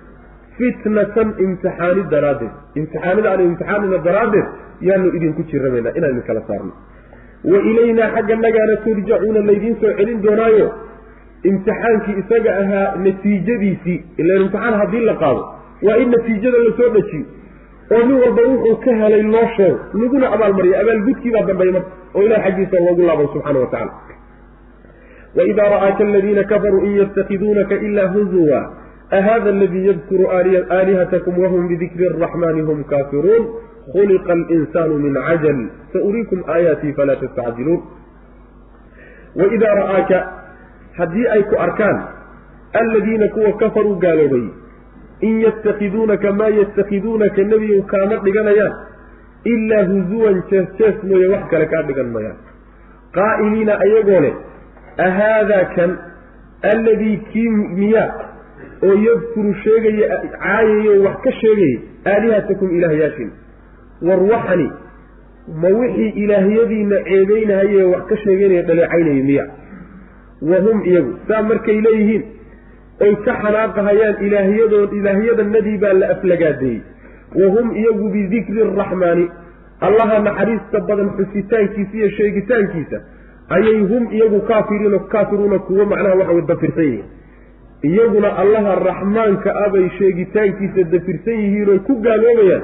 fitnatan imtixaani daraaddeed imtixaanida aanu imtixaanina daraaddeed yaanu idinku jirrabaynaa inaan idin kala saarno. Wa ilaynaa xagga nagaana turjacuuna laydiin soo celin doonaayo. Imtixaankii isaga ahaa natiijadiisii. Ilan imtixaan haddii la qaado waa in natiijada la soo dhajiyo. Oo nin walba wuxuu ka helay loo sheego laguna abaalmariyo abaalgudkii baa dambeeya marka oo ilahay xaggiisa loogu laabo subxana wa tacala waidaa ra'aaka aladiina kafaruu in yattakiduunaka ilaa huzuwa. Ahada aladii yadkuru aalihatakum wahum bidikri araxmani hum kaafiruun? Khuliqa alinsaanu min cajal sauriikum aayaatii falaa tastacjiluun. Waidaa ra'aaka haddii ay ku arkaan alladiina kuwa kafaruu gaaloobay in yattakiduunaka maa yattakiduunaka nebiyow kaama dhiganayaan ilaa huzuwan jees jees mooye wax kale kaa dhigan mayaan qaa'iliina ayagoo leh ahaadaa kan alladii kii miyaa oo yadkuru sheegaya caayayo wax ka sheegaya aalihatakum ilaahyaashin warwaxani ma wixii ilaahyadiina ceebeynahayee wax ka sheeganaya dhaleecaynaya miya wahum iyagu saa markay leeyihiin oy ka xanaaqahayaan ilaahyadood ilaahyadanadii baa la aflagaadeeyey wahum iyagu bidikri araxmaani allaha naxariista badan xusitaankiisa iyo sheegitaankiisa ayay hum iyagu kaafiriin kaafiruuna kuwo macnaha waxa way dafirsan yihiin. Iyaguna allaha raxmaanka ah bay sheegitaankiisa dafirsan yihiin oy ku gaaloobayaan.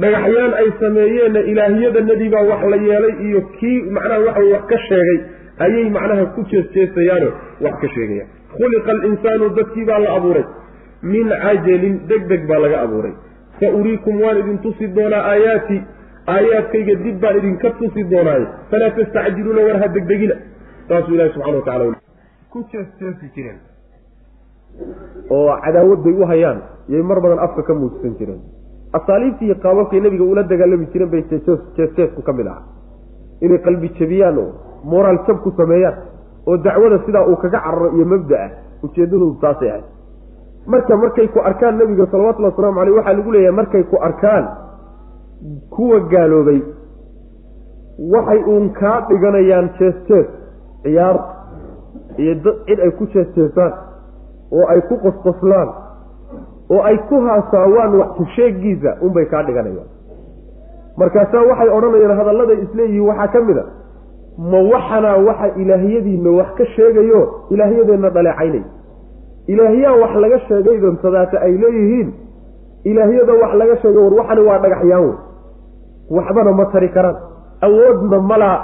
Dhagaxyaan ay sameeyeenna ilaahyadanadii baa wax la yeelay iyo kii macnaha waxa wax ka sheegay ayay macnaha ku jeesjeesayaano wax ka sheegayaan khuliqa alinsaanu dadkii baa la abuuray min cajalin deg deg baa laga abuuray sa uriikum waan idin tusi doonaa aayaati aayaadkayga dib baan idinka tusi doonaaye falaa tastacjiluuna war ha degdegina saasuu ilahi subxana wa tacala ku jeesjeesi jireen oo cadaawad bay u hayaan. Yay mar badan afka ka muujisan jireen. Asaaliibtii iyo qaababkay nebiga ula dagaalami jireen bay jeesjeesku ka mid ahaa. Inay qalbi jabiyaan oo moraal jab ku sameeyaan oo dacwada sidaa uu kaga cararo iyo mabda-ah ujeedadoodu taasay ahayd. Marka markay ku arkaan nebiga salawatullhi waslamu caleyh waxaa lagu leeyahay markay ku arkaan kuwa gaaloobay waxay uun kaa dhiganayaan jees jees iyo dad cid ay ku jees jeesaan oo ay ku qosqoslaan oo ay ku haasaawaan wax kusheegiisa unbay kaa dhiganayaan. Markaasaa waxay odhanayaan hadalladay isleeyihiin waxaa ka mid a ma waxanaa waxa ilaahyadiina wax ka sheegayo ilaahyadeenna dhaleecaynay. Ilaahyaa wax laga sheegay dantadaata ay leeyihiin ilaahyada wax laga sheegay war waxani waa dhagaxyaan wey. Waxbana ma tari karaan. Awoodna malaa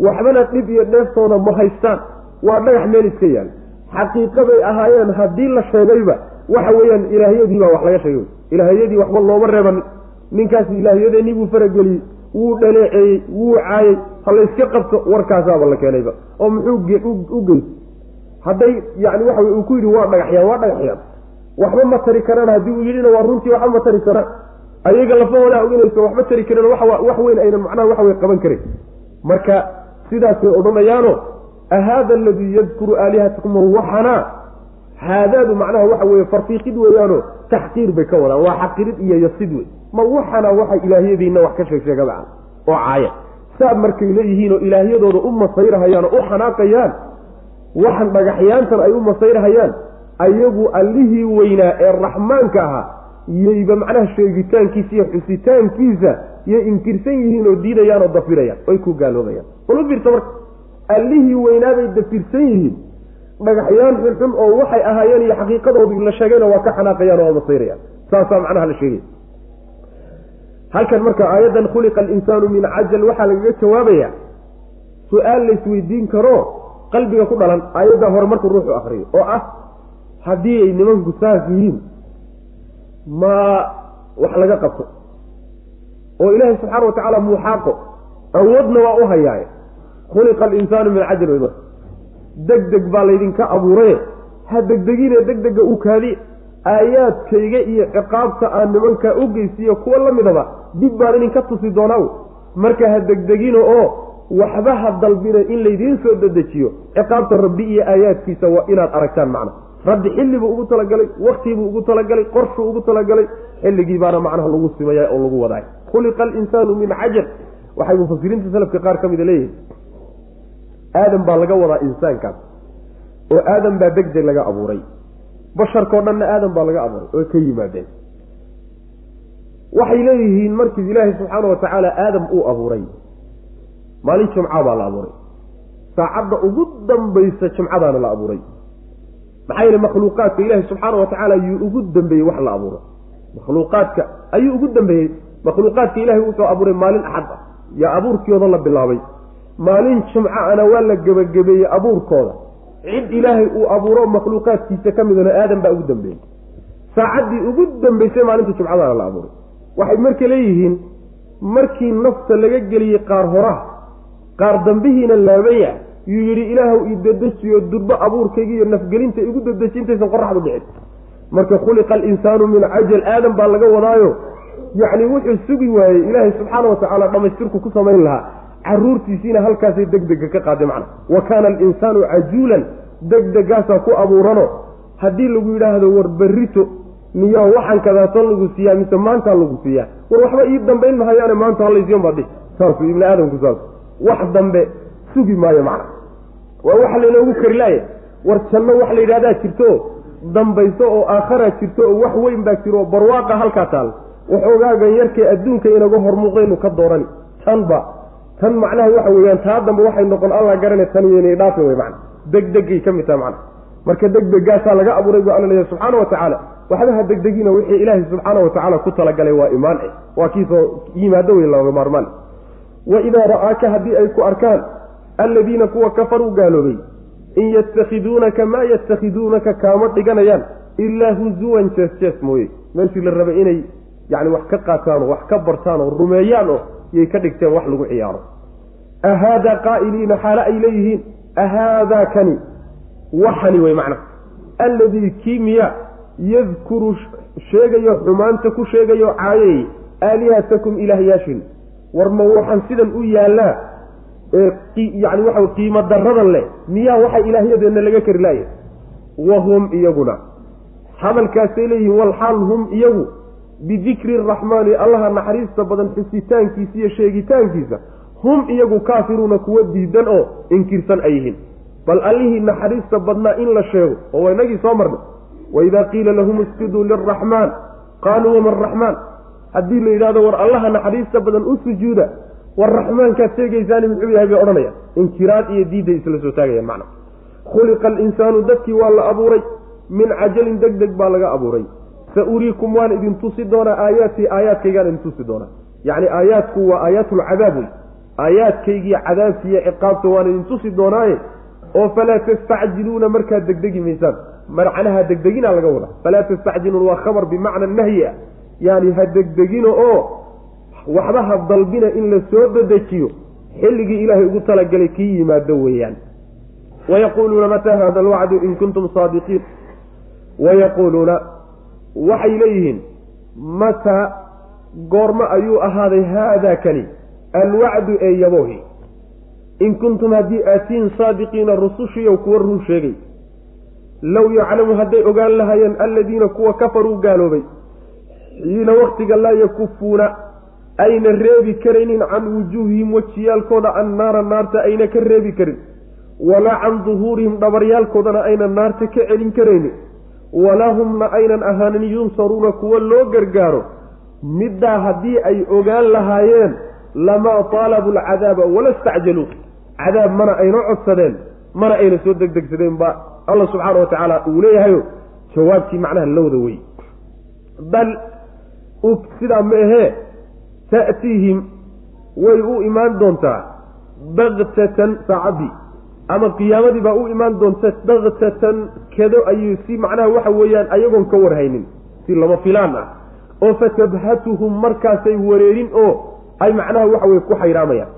waxbana dhib iyo dheeftoona ma haystaan. Waa dhagax meel iska yaal. Xaqiiqaday ahaayeen haddii la sheegayba waxa weeyaan ilaahyadiibaa wax laga sheegay. Ilaahyadii waxba looma reeban. Ninkaas ilaahyadeenii buu farageliyey wuu dhaleeceeyey wuu caayey ha layska qabto warkaasaaba la keenayba. oo muxuu u geyst hadday yani waxa uu ku yidhi waa dhagaxyaan waa dhagaxyaan waxba ma tari karaan haddii uu yidhina waa runtii waxba ma tari karaan ayaga lafahoodaa oganaysa waxba tari kareen wax weyn aynan macnaha waxa wey qaban karin. Marka sidaasay odhanayaano ahaada aladii yadkuru aalihatakum waxana? Haadaadu macnaha waxa weye farfiiqid weeyaano taxqiir bay ka wadaan waa xaqirid iyo yasid wey ma waxana waxay ilaahyadiina wax ka sheeg sheegaba oo caaya. Saab markay leeyihiin oo ilaahyadooda u masayrahayaan oo u xanaaqayaan waxan dhagaxyaantan ay u masayrahayaan ayagu allihii weynaa ee raxmaanka ahaa yayba macnaha sheegitaankiisa iyo xusitaankiisa yay inkirsan yihiin oo diidayaan oo dafirayaan oy ku gaaloobayaan. Ula fiirta marka allihii weynaabay dafirsan yihiin dhagaxyaan xunxun oo waxay ahaayeen iyo xaqiiqadoodu la sheegayna waa ka xanaaqayaan oo waa masayrayaan saasaa macnaha la sheegaya halkan marka aayaddan khuliqa alinsaanu min cajal waxaa lagaga jawaabaya su'aal laysweydiin karo qalbiga ku dhalan aayaddaa hore markuu ruuxu akriyo oo ah haddii ay nimanku saas yihiin ma wax laga qabto? oo ilaahay subxaana watacaala muuxaaqo awoodna waa u hayaaye khuliqa alinsaanu min cajal wey marka deg deg baa laydinka abuuraye ha degdegine deg dega u kaadiye aayaadkayga iyo ciqaabta aan nimankaa u geysiiyo kuwa la midaba dib baan idinka tusi doonaa marka ha degdegino oo waxba ha dalbina in laydiin soo dedejiyo ciqaabta rabbi iyo aayaadkiisa waa inaad aragtaan macna. Rabbi xilli buu ugu talagalay waktiibuu ugu talagalay qorshuu ugu talagalay xilligii baana macnaha lagu simaya oo lagu wadaay. Khuliqa alinsaanu min cajal waxay mufasiriinta salafka qaar ka mida leeyihiin aadam baa laga wadaa insaankaas oo aadam baa deg deg laga abuuray. Basharkao dhanna aadam baa laga abuuray oo ka yimaadeen. Waxay leeyihiin markii ilaahay subxaana wa tacaala aadam uu abuuray maalin jimca baa la abuuray. Saacadda ugu dambaysa jimcadaana la abuuray. Maxaa yeele makhluuqaadka ilaahay subxaana wa tacaala yuu ugu dambeeyey wax la abuuro makhluuqaadka ayuu ugu dambeeyey. Makhluuqaadka ilahay wuxuu abuuray maalin axad ah yaa abuurkooda la bilaabay maalin jimcaana waa la gebagabeeyey abuurkooda. Cid ilaahay uu abuuro makhluuqaadkiisa ka midana aadam baa ugu dambeeyey. Saacaddii ugu dambeysay maalinta jimcadaana la abuuray. Waxay marka leeyihiin markii nafta laga geliyey qaar horaha qaar dambihiina laabaya yuu yidhi ilaahw ii dedejiyo durbo abuurkayga iyo nafgelinta igu dedeji intaysan qoraxdu dhicin. Marka khuliqa alinsaanu min cajal aadam baa laga wadaayo. Yacni wuxuu sugi waayey ilaahay subxaana wa tacaala dhammaystirku ku samayn lahaa caruurtiisiina halkaasay deg dega ka qaaday macna. Wa kaana alinsaanu cajuulan degdegaasaa ku abuurano. Haddii lagu yidhaahdo war berrito niyo waxaan kadaatan lagu siiyaa mise maantaa lagu siiyaa? War waxba ii dambayn mahayaane maanta halaysiyan baa dhihi. Saasuu ibni aadamku saas. Wax dambe sugi maayo macna. Waa waxa laynoogu kari laaya war janno wax la yidhahdaa jirto dambayso oo aakharaa jirto oo wax weyn baa jiro barwaaqa halkaa taal. Waxoogaagan yarkee adduunka inaga hormuuqdaynu ka doorani. Tanba tan macnaha waxa weeyaan taa dambe waxay noqon alla garane tan yeynay dhaafi wey macna. Degdegay ka mid taha macna. Marka degdegaasaa laga abuuray buu alla leeyahay subxaana wa tacaala. Waxbaha degdegina wixii ilaahay subxaana wa tacaala ku talagalay waa imaan eh. Waa kiisoo yimaado wey looga maarmaan. Wa idaa ra'aaka haddii ay ku arkaan alladiina kuwa kafaruu gaaloobay in yatakhiduunaka maa yatakhiduunaka kaama dhiganayaan ilaa huzuwan jees jees mooye. Meeshii la rabay inay yacni wax ka qaataan oo wax ka bartaan oo rumeeyaan oo yay ka dhigteen wax lagu ciyaaro. Ahaadaa qaa'iliina xaale ay leeyihiin ahaadaa kani waxani wey macna. Alladii kii miya yadkuru sheegayo xumaanta ku sheegayo caayay aalihatakum ilaahyaashin. War ma waxaan sidan u yaallaa yani waxa qiimo daradan leh miyaa waxa ilaahyadeenna laga kari laaya wahum iyaguna. Hadalkaasay leeyihiin walxaal hum iyagu bidikri araxmaani allaha naxariista badan xusitaankiisa iyo sheegitaankiisa hum iyagu kaafiruuna kuwa diidan oo inkirsan ay yihiin bal allihii naxariista badnaa in la sheego oo waa inagii soo marnay waidaa qiila lahum isjuduu liraxmaan qaaluu wama araxmaan haddii la yidhahdo war allaha naxariista badan u sujuuda war raxmaankaad sheegaysaani muxuu yahay bay odhanayaan inkiraad iyo diidday isla soo taagayaan macna khuliqa alinsaanu dadkii waa la abuuray min cajalin deg deg baa laga abuuray sa uriikum waan idin tusi doonaa aayaatii aayaadkaygaan idin tusi doonaa yacni aayaadku waa aayaatulcadaab wey aayaadkaygii cadaabkiiyo ciqaabta waan idin tusi doonaaye oo falaa tastacjiluuna markaad degdegi maysaan macnaha degdegina laga wadaa falaa tastacjiluuna waa khabar bimacna nahyi ah yaani ha degdegina oo waxba ha dalbina in la soo dedejiyo xilligii ilaahay ugu talagalay kii yimaado weeyaan wayaquuluuna mataa hada alwacdu in kuntum saadiqiin wayaquuluuna waxay leeyihiin mataa goormo ayuu ahaaday haadaa kani alwacdu ee yaboohi. In kuntum haddii aatiin saadiqiina rusushiiyow kuwa run sheegay low yaclamu hadday ogaan lahaayeen alladiina kuwa kafaruu gaaloobay xiina waktiga laa yakufuuna ayna reebi karaynin can wujuuhihim wejiyaalkooda annaara naarta ayna ka reebi karin walaa can duhuurihim dhabaryaalkoodana aynan naarta ka celin karaynin walaa aynan ahaanin yunsaruuna kuwa loo gargaaro middaa haddii ay ogaan lahaayeen lamaa taalabu alcadaaba wala stacjaluu cadaab mana ayna codsadeen mana ayna soo degdegsadeen ba alla subxaana wa tacaala uu leeyahayo jawaabtii macnaha lowda wey bal sidaa ma ahee ta'tiihim way u imaan doontaa baktatan saacadii ama qiyaamadii baa u imaan doonta baktatan kedo ayuu si macnaha waxa weeyaan ayagoon ka warhaynin si lama filaan ah. Oo fatabhatuhum markaasay wareerin oo ay macnaha waxa weye ku xayraamayaan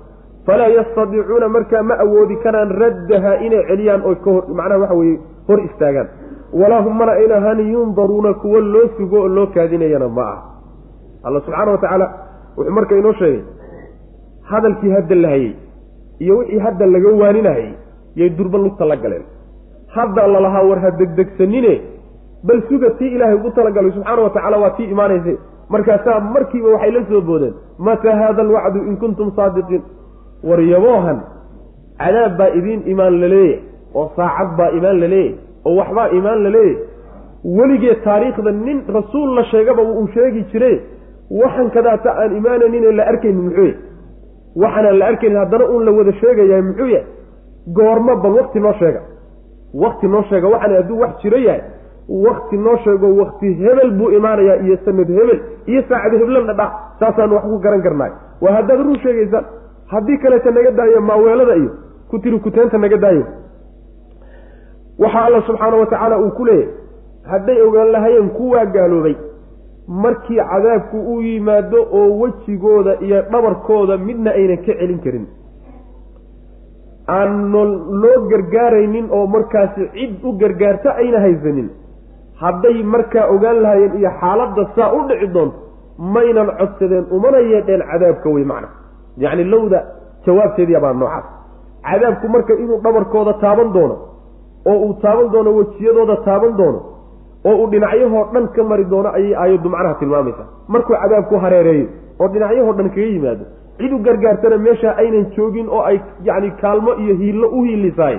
falaa yastadiicuuna markaa ma awoodi karaan raddaha inay celiyaan oo kahor macnaha waxa weye hor istaagaan. Walaa hum mana ayna ahaani yundaruuna kuwo loo sugo oo loo kaadinayana ma ah alla subxaana wa tacaala wuxuu marka inoo sheegay hadalkii hadda la hayey iyo wixii hadda laga waaninahayey yay durba lugta la galeen. Hadda lalahaa war ha degdegsanine bal suga tii ilaahay ugu talagalay subxaana wa tacaala waa tii imaanaysa markaasaa markiiba waxay la soo boodeen mataa haada alwacdu in kuntum saadiqiin? War yaboohan cadaab baa idiin imaan laleeyahy oo saacad baa imaan laleeyahy oo waxbaa imaan laleeyahy weligeed taariikhda nin rasuul la sheegaba uu sheegi jire waxan kadaata aan imaanaynin la arkaynin muxuu yahy waxaanaan la arkaynin haddana uun la wada sheegayahay muxuu yahay goormo bal wakti noo sheega. Wakti noo sheega waxaan hadduu wax jiro yahay wakti noo sheego wakti hebel buu imaanayaa iyo sanad hebel iyo saacad heblanna dha saasaan wax ku garan karnaay. Waa haddaad run sheegaysaan. Haddii kaleeta naga daayo maaweelada iyo ku tiri kuteenta naga daayo. Waxaa alla subxaana wa tacaala uu ku leeyahy hadday ogaan lahayeen kuwaa gaaloobay markii cadaabku u yimaado oo wejigooda iyo dhabarkooda midna aynan ka celin karin aan loo gargaaraynin oo markaasi cid u gargaarta ayna haysanin. Hadday markaa ogaan lahaayeen iyo xaaladda saa u dhici doonto maynan codsadeen umana yeedheen cadaabka wey macna. Yacni lowda jawaabteediya baa noocaas. Cadaabku marka inuu dhabarkooda taaban doono oo uu taaban doono wejiyadooda taaban doono oo uu dhinacyahoo dhan ka mari doono ayay aayaddu macnaha tilmaamaysaa. Markuu cadaabku hareereeyo oo dhinacyahoo dhan kaga yimaado cid u gargaartana meesha aynan joogin oo ay yacni kaalmo iyo hiillo u hiilisaay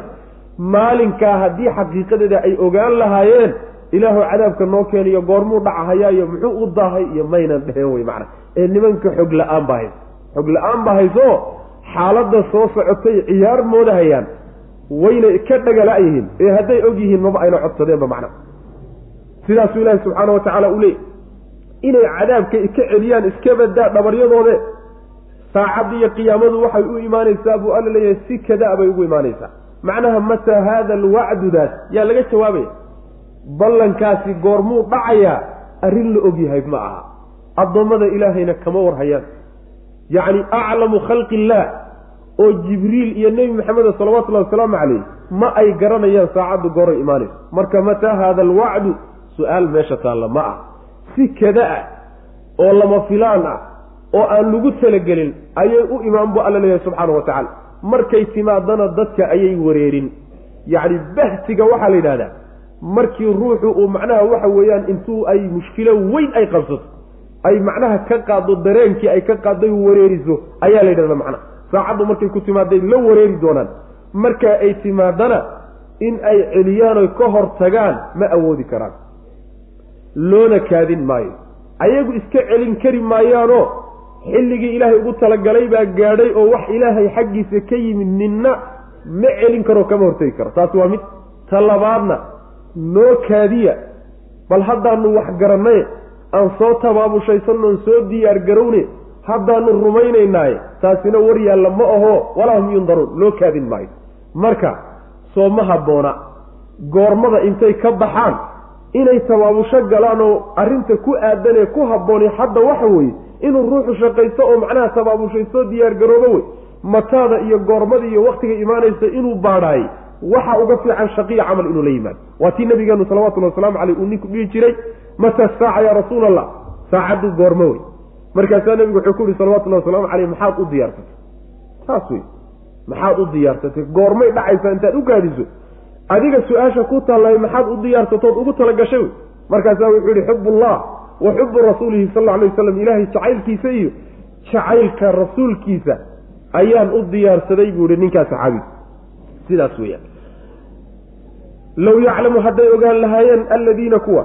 maalinkaa haddii xaqiiqadeeda ay ogaan lahaayeen ilaahu cadaabka noo keeniyo goormuu dhacahayaa iyo muxuu u daahay iyo maynan dheheen wey macana ee nimanka xog la'aan baa hayso xog la'aan baa hayso xaaladda soo socotay ciyaar moodahayaan wayna ka dhagala-yihiin ee hadday og yihiin maba ayna codsadeenba macna sidaasuu ilaahi subxaana wa tacaala u leeyay inay cadaabka ka celiyaan iska badaa dhabaryadoode saacadda iyo qiyaamadu waxay u imaanaysaa buu alla leeyahay si kada bay ugu imaanaysaa macnaha mataa haada alwacdudaas yaa laga jawaabaya ballankaasi goormuu dhacayaa arrin la ogyahay ma aha. Addoommada ilaahayna kama warhayaan. Yacni aclamu khalqi illaah oo jibriil iyo nebi maxamed salawatullahi wasalaamu calayh ma ay garanayaan saacaddu gooray imaanayso marka mataa haada alwacdu? Su'aal meesha taalla ma ah si kada ah oo lama filaan ah oo aan lagu talagelin ayay u imaan bu alla leeyahay subxaana wa tacaala. Markay timaadana dadka ayay wareerin. Yacni bahtiga waxaa la yidhahdaa markii ruuxu uu macnaha waxa weeyaan intuu ay mushkilo weyn ay qabsato ay macnaha ka qaaddo dareenkii ay ka qaadday wareeriso ayaa la yidhahdaa macnaha. Saacaddu markay ku timaaday la wareeri doonaan. Markaa ay timaadana in ay celiyaan oy ka hor tagaan ma awoodi karaan. Loona kaadin maayo. Ayagu iska celin kari maayaanoo xilligii ilaahay ugu talagalay baa gaadhay oo wax ilaahay xaggiisa ka yimid ninna ma celin karo kama hortegi karo. Taas waa mid ta labaadna noo kaadiya. Bal haddaanu wax garanay aan soo tabaabushaysannoon soo diyaar garowne haddaanu rumaynaynaaye taasina war yaalla ma aho walaa hum yundaruun. Loo kaadin maayo. Marka soo ma habboona. Goormada intay ka baxaan inay tabaabusho galaan oo arrinta ku aadanee ku habbooni hadda waxa weeye inuu ruuxu shaqaysto oo macnaha tabaabushaysto diyaar garoobo wey. Mataada iyo goormada iyo waktiga imaanaysa inuu baadhaayey waxa uga fiican shaqiya camal inuu la yimaado. Waa tii nabigeenu salawatullhi wasalaamu caleyh uu ninku dhihi jiray mata saaca yaa rasuul allah saacaddu goormo wey. Markaasaa nabigu wuxuu ku yihi salawatullahi wasalaamu caleyh maxaad u diyaarsatay saas wey. Maxaad u diyaarsatay goormay dhacaysaa intaad u gaadiso. Adiga su'aasha ku taallay maxaad u diyaarsatood ugu talagashay wey. Markaasaa wuxuu yihi xubullah wa xubu rasuulihi sal alay waslam ilaahay jacaylkiisa iyo jacaylka rasuulkiisa ayaan u diyaarsaday buu yihi ninkaa saxaabiga sidaas weeyaan. Low yaclamu hadday ogaan lahaayeen alladiina kuwa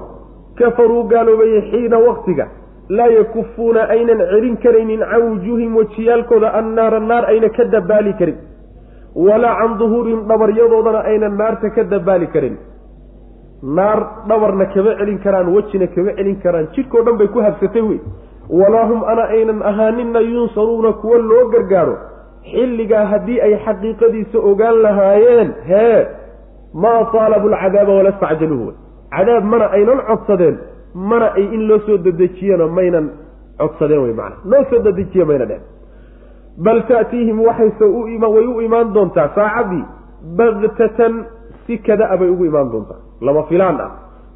kafaruu gaaloobayey xiina waktiga laa yakufuuna aynan celin karaynin can wujuuhihim wejiyaalkooda annaara naar ayna ka dabaali karin walaa can duhuurihim dhabaryadoodana aynan naarta ka dabaali karin naar dhabarna kama celin karaan wejina kama celin karaan jidhkao dhan bay ku habsatay wey. Walaa hum ana aynan ahaaninna yunsaruuna kuwa loo gargaaro. Xilligaa haddii ay xaqiiqadiisa ogaan lahaayeen hee maa taalabu lcadaaba wala stacjaluuhu cadaab mana aynan codsadeen mana ay in loo soo dedejiyana maynan codsadeen wey macana loo soo dedejiye mayna dheen bal ta'tiihim waxayse way u imaan doontaa saacaddii baktatan si kada-a bay ugu imaan doontaa lama filaan ah.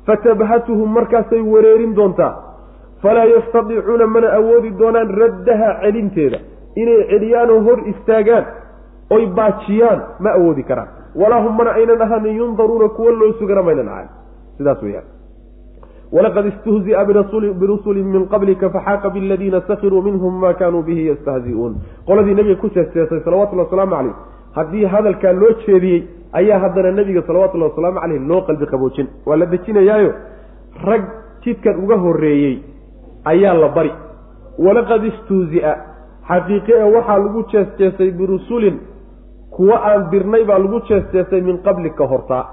Fatabhatuhum markaasay wareerin doontaa falaa yastadiicuuna mana awoodi doonaan raddaha celinteeda. Inay celiyaanoo hor istaagaan oy baajiyaan ma awoodi karaan. Walaa hum mana aynan ahaanin yundaruuna kuwa loo sugana maynan ahayn sidaas weyaan walaqad istuhzia birusulin min qablika faxaaqa biladiina sakiruu minhum ma kaanuu bihi yastahzi'uun. Qoladii nebiga ku seeseesay salawatullhi wasalaamu caleyh haddii hadalkaa loo jeediyey ayaa haddana nebiga salawatullahi wasalaamu caleyh loo qalbi qaboojin. Waa la dejinayaayo. Rag jidkan uga horreeyey ayaa la bari. Walaqad istuhzia xaqiiqe e waxaa lagu jeesjeesay birusulin. Kuwa aan dirnay baa lagu jeesjeesay min qablika hortaa.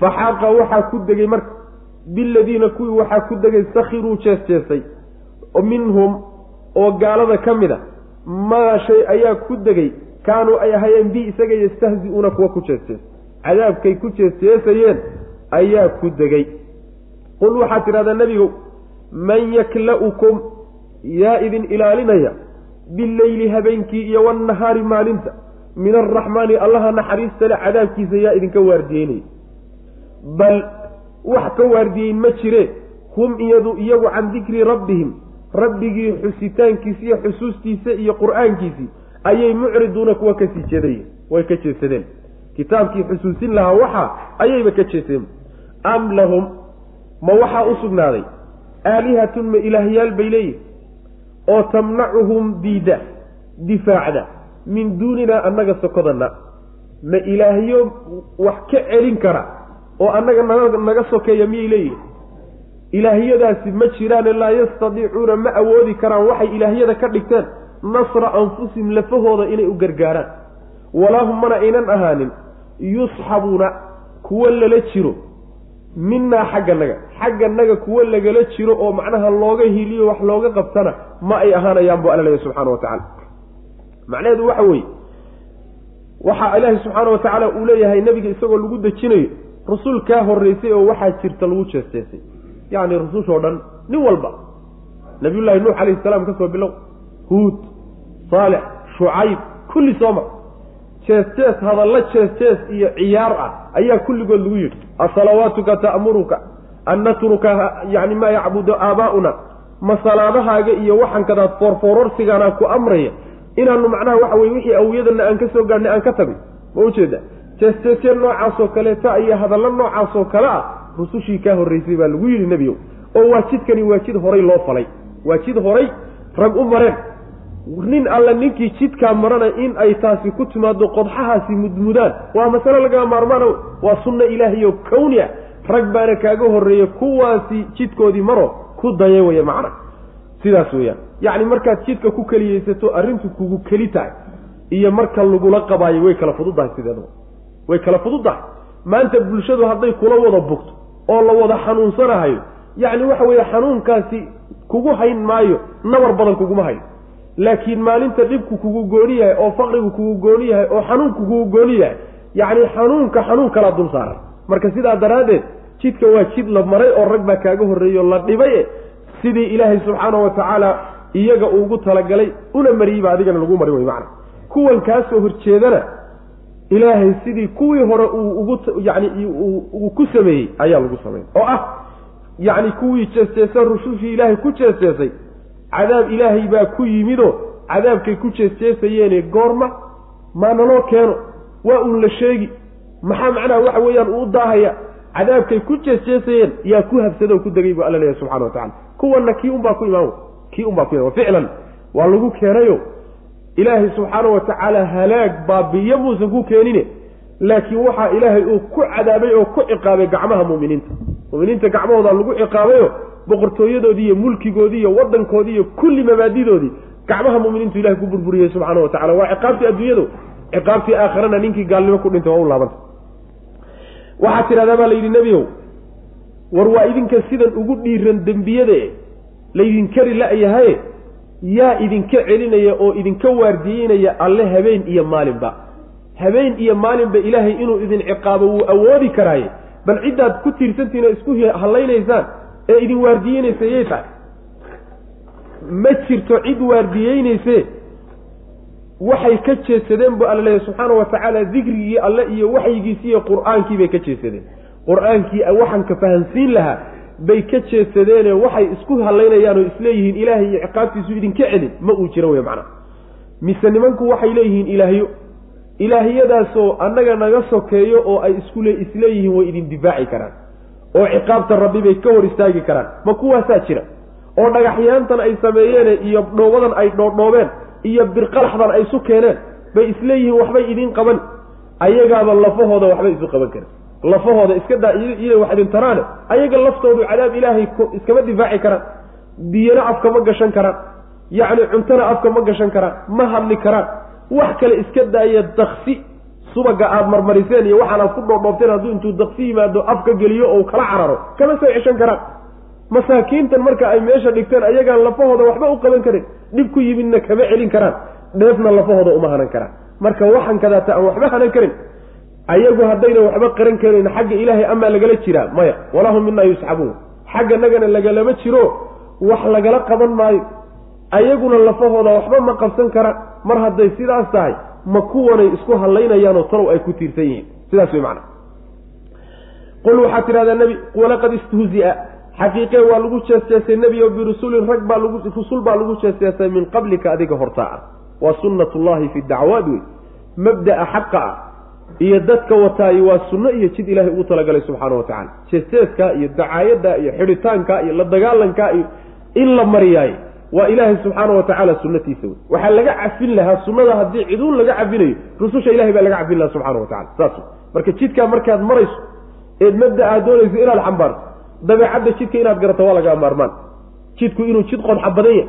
Faxaaqa waxaa ku degay marka biladiina kuwii waxaa ku degay sakhiruu jeesjeesay. Minhum oo gaalada ka mid a. Maa shay ayaa ku degay kaanuu ay ahayeen bi isaga yastahzi-uuna kuwa ku jeesjeesay cadaabkay ku jeesjeesayeen ayaa ku degay. Qul waxaad tidhahdaa nebigow man yakla-ukum yaa idin ilaalinaya bileyli habeenkii iyo wannahaari maalinta min alraxmaani allaha naxariista le cadaabkiisa yaa idinka waardiyeynaya. Bal wax ka waardiyeyn ma jire hum iyadu iyagu can dikri rabbihim rabbigii xusitaankiisa iyo xusuustiisa iyo qur'aankiisii ayay mucriduuna kuwa ka sii jeedayen way ka jeedsadeen kitaabkii xusuusin lahaa waxaa ayayba ka jeeseen am lahum ma waxaa u sugnaaday? Aalihatun ma ilaahyaal bay leeyihiin oo tamnacuhum diida difaacda. Min duuninaa annaga sokodana ma ilaahyo wax ka celin kara oo annaga naga naga sokeeya miyay leeyihiin ilaahyadaasi ma jiraane laa yastadiicuuna ma awoodi karaan waxay ilaahyada ka dhigteen nasra anfusihim lafahooda inay u gargaaraan. Walaa hum mana aynan ahaanin yusxabuuna kuwa lala jiro. Minaa xagganaga xagganaga kuwa lagala jiro oo macnaha looga hiliyo wax looga qabtana ma ay ahaanayaan bu alla leeyahy subxana wa tacala macnaheedu waxa weeye waxaa ilaahay subxaana wa tacaala uu leeyahay nebiga isagoo lagu dejinayo rusul kaa horreysay oo waxaa jirta lagu jeesteesay yacni rusushoo dhan nin walba. Nabiyullaahi nuux calayhi salaam ka soo bilow. Huud saalex shucayb kulli sooma jees-jees hadallo jees-jees iyo ciyaar ah ayaa kulligood lagu yidhi. Asalawaatuka ta'muruka an natruka yani maa yacbudu aabaa'una ma salaadahaaga iyo waxankadaad foorfoororsigaanaa ku amraya. Inaanu macnaha waxa weye wixii awiyadana aan ka soo gaadhnay aan ka tagno ma ujeeda jees-jeesya noocaasoo kaleeta iyo hadallo noocaasoo kale ah rusushii kaa horreysay baa lagu yidhi nebigow oo waa jidkani waa jid horay loo falay. Waa jid horay rag u mareen nin alla ninkii jidkaa marana in ay taasi ku timaado qodxahaasi mudmudaan. Waa masale lagaa maarmaana waa sunno ilaahiyo kawni ah. Rag baana kaaga horreeya kuwaasi jidkoodii maro ku daya waya macna sidaas weeyaan yacni markaad jidka ku keliyeysato arrintu kugu keli tahay. Iyo marka lagula qabaayo way kala fududahay sideedaba way kala fududahay. Maanta bulshadu hadday kula wada bugto oo la wada xanuunsanahayo yacni waxa weeye xanuunkaasi kugu hayn maayo nabar badan kuguma hayo laakiin maalinta dhibku kugu gooni yahay oo faqrigu kugu gooni yahay oo xanuunku kugu gooni yahay yacni xanuunka xanuun kalaa dul saaran. Marka sidaa daraaddeed jidka waa jid la maray oo rag baa kaaga horreeyo la dhibay sidii ilaahay subxaanahu wa tacaala iyaga ugu talagalay una mariyeyba adigana lagu mari way macna. Kuwan kaasoo horjeedana ilaahay sidii kuwii hore uu ugu yacni uu ku sameeyey ayaa lagu sameeyey. Oo ah yacni kuwii jeesteesan rusushii ilaahay ku jeesteesay cadaab ilaahay baa ku yimidoo cadaabkay ku jeesteesayeene goorma maa naloo keeno waa uun la sheegi. Maxaa macnaha waxa weeyaan uu daahaya? Cadaabkay ku jeesteesayeen yaa ku habsado ku degay buu alla leeyahy subxana wa tacala kuwanna kii unbaa ku imaan kii unbaa ku imaan ficlan waa lagu keenayo. Ilaahay subxaana wa tacaala halaag baabiyo muusan ku keenine laakiin waxaa ilaahay uu ku cadaabay oo ku ciqaabay gacmaha mu'miniinta mu'miniinta gacmahooda lagu ciqaabayo boqortooyadoodii iyo mulkigoodii iyo waddankoodii iyo kulli mabaadidoodii gacmaha mu'miniintu ilahay ku burburiyey subxaana wa tacala waa ciqaabtii adduunyadu ciqaabtii aakhirana ninkii gaalnimo ku dhintay waa u laabanta waxaa tidhahdaa baa la yidhi nebiyow war waa idinka sidan ugu dhiiran dembiyade laydinkari la-yahaye yaa idinka celinaya oo idinka waardiyeynaya alle habeen iyo maalinba habeen iyo maalinba ilaahay inuu idin ciqaabo wuu awoodi karaaye bal ciddaad ku tiirsantihin oo isku hallaynaysaan ee idin waardiyeynaysa yay tahay? Ma jirto cid waardiyeynayse waxay ka jeesadeen bu alla leeyahy subxaana wa tacaala dikrigii alle iyo waxyigiisi iyo qur'aankii bay ka jeesadeen. Qur'aankii waxanka fahansiin lahaa bay ka jeesadeene waxay isku hallaynayaan oo isleeyihiin ilaahay iyo ciqaabtiisu idinka celin ma uu jiro wey macnaha mise nimanku waxay leeyihiin ilaahyo ilaahiyadaasoo annaga naga sokeeyo oo ay iskule isleeyihiin way idin difaaci karaan. oo ciqaabta rabbi bay ka hor istaagi karaan. ma kuwaasaa jira? oo dhagaxyaantan ay sameeyeene iyo dhoobadan ay dhoodhoobeen iyo birqalaxdan ay isu keeneen bay isleeyihiin waxbay idiin qaban. ayagaaba lafahooda waxbay isu qaban karin lafahooda iska daa wax idin taraane ayaga laftoodu cadaab ilaahay iskama difaaci karaan. biyana afka ma gashan karaan. yacni cuntona afka ma gashan karaan. ma hadli karaan wax kale iska daaya daksi subaga aada marmariseen iyo waxaan aad ku dhoodhoobteen hadduu intuu daksi yimaado afka geliyo ou kala cararo. Kama soo ceshan karaan. Masaakiintan marka ay meesha dhigteen ayagaan lafahooda waxba u qaban karin. Dhib ku yimidna kama celin karaan. Dheefna lafahooda uma hanan karaan. Marka waxan kadaata aan waxba hanan karin. Ayagu haddayna waxba qaran karin xagga ilaahay amaa lagala jiraa? Maya. Walaa hum minaa yusxabuun xagga nagana lagalama jiro. Wax lagala qaban maayo ayaguna lafahooda waxba ma qabsan karaan mar hadday sidaas tahay ma kuwanay isku hadlaynayaanoo talow ay ku tiirsan yihiin. Sidaas wey macana qul waxaad tidhahdaa nebi walaqad istuhzia. Xaqiiqee waa lagu jeesjeesay nebi birusulin rag baa lagu rusul baa lagu jeesjeesay min qablika adiga hortaa ah. Waa sunnat ullahi fi dacwaad wey mabda'a xaqa ah. Iyo dadka wataayi waa sunno iyo jid ilaahay ugu talagalay subxaana wa tacala jeesteeska iyo dacaayadda iyo xidhitaanka iyo la dagaalanka iyo in la mariyaay waa ilaahay subxaana wa tacaala sunnatiisa wey waxaa laga cafin lahaa sunnada haddii ciduun laga cafinayo rususha ilahay baa laga cafin lahaa subxana wa tacala saas marka jidkaa markaad marayso eed mabda aad doonayso inaad xambaarto dabeecadda jidka inaad garato waa lagaa maarmaan. Jidku inuu jid qodxa badan yahay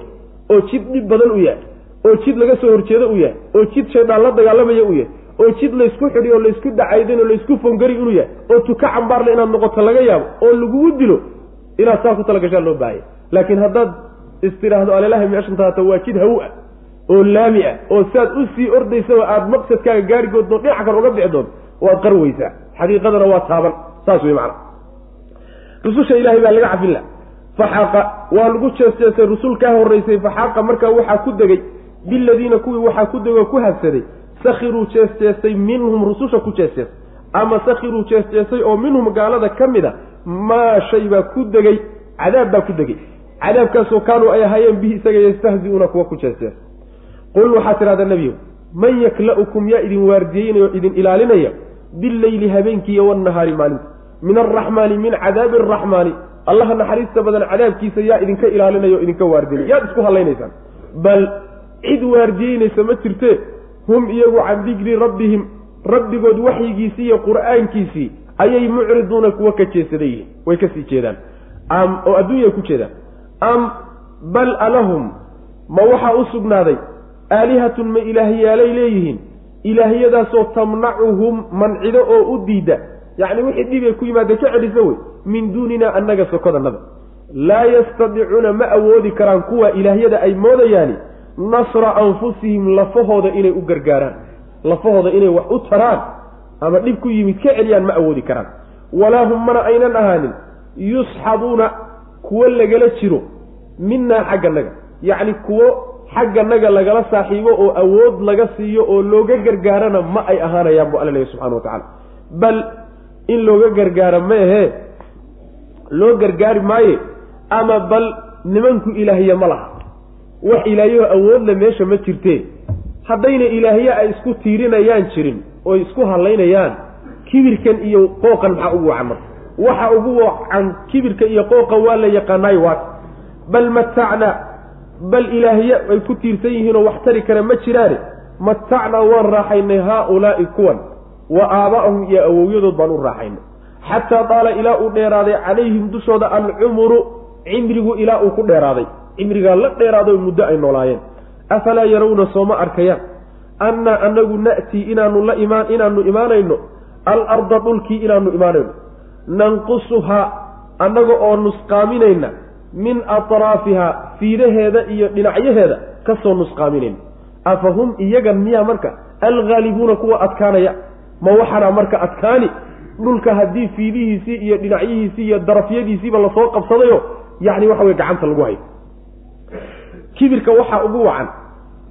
oo jid dhib badan u yahay oo jid laga soo horjeedo u yahay oo jid shaydaan la dagaalamaya u yahay oo jid laysku xidhiy oo laysku dacaydin oo laysku fongari inuu yahay oo tuka cambaarle inaad noqoto laga yaabo oo lagugu dilo inaad saa ku talagashaan loo baahaya laakiin haddaad istidhaahdo alelaha meeshan taata waa jid haw ah oo laami ah oo saad u sii ordaysaba aada maqsadkaaga gaarigoodno dhinaca kan uga bixi doonto waad qarweysaa xaqiiqadana waa taaban. Saas wey macana rususha ilahay baa laga cafin la faxaqa waa lagu jeesjeesay rusul kaa horraysay faxaaqa markaa waxaa ku degay biladiina kuwii waxaa ku degoo ku habsaday sakhiruu jeesjeestay minhum rususha ku jeesjeestay. Ama sakhiruu jeesjeestay oo minhum gaalada ka mid a maa shay baa ku degay cadaab baa ku degay cadaabkaasoo kaanuu ay ahaayeen bihi isaga yastahzi-uuna kuwa ku jeesjeesta qul waxaad tidhahdaa nebiyow man yakla'ukum yaa idin waardiyeynaya oo idin ilaalinaya billeyli habeenkiiyo wannahaari maalinta. Min alraxmaani min cadaabi araxmaani allaha naxariista badan cadaabkiisa yaa idinka ilaalinaya o idinka waardiyay yaad isku hadlaynaysaan bal cid waardiyeynaysa ma jirtee hum iyagu can dikri rabbihim rabbigood waxyigiisii iyo qur'aankiisii ayay mucriduuna kuwa ka jeesada yihiin. Way ka sii jeedaan. Oo adduunyay ku jeedaan am bal alahum ma waxaa u sugnaaday aalihatun ma ilaahyaalay leeyihiin ilaahyadaasoo tamnacuhum mancido oo u diida yacni wixii dhibay ku yimaada ka celisa wey min duunina annaga sokodanada laa yastadicuuna ma awoodi karaan kuwa ilaahyada ay moodayaani nasra anfusihim lafahooda inay u gargaaraan lafahooda inay wax u taraan ama dhib ku yimid ka celiyaan ma awoodi karaan. Walaa hum mana aynan ahaanin yusxabuuna kuwo lagala jiro minaa xagganaga yacni kuwo xagganaga lagala saaxiibo oo awood laga siiyo oo looga gargaarana ma ay ahaanayaan bu alla leeya subxana wa tacaala. Bal in looga gargaaro ma ahee loo gargaari maaye ama bal nimanku ilaahye ma laha. Wax ilaahyaho awoodle meesha ma jirtee. Haddayna ilaahye ay isku tiirinayaan jirin oy isku hadlaynayaan kibirkan iyo qooqan maxaa ugu wacan marka waxa ugu wacan kibirka iyo qooqan waa la yaqaanaayo waat bal matacnaa bal ilaahye ay ku tiirsan yihiinoo wax tari kara ma jiraane. Matacnaa waan raaxaynay haa-ulaa'i kuwan wa aabaa'ahum iyo awowyadood baan u raaxaynay. Xataa daala ilaa uu dheeraaday calayhim dushooda alcumuru cimrigu ilaa uu ku dheeraaday. Cimrigaa la dheeraado muddo ay noolaayeen. Afalaa yarawna sooma arkayaan? Annaa anagu na'tii inaanu la imaan inaanu imaanayno? Alarda dhulkii inaanu imaanayno nanqusuhaa annaga oo nusqaaminayna min atraafihaa fiidaheeda iyo dhinacyaheeda ka soo nusqaaminayna afa hum iyagan miyaa marka alghaalibuuna kuwa adkaanaya. Ma waxaana marka adkaani dhulka haddii fiidihiisii iyo dhinacyihiisii iyo darafyadiisiiba la soo qabsadayo yacni waxa weye gacanta lagu hayo. Kibirka waxaa ugu wacan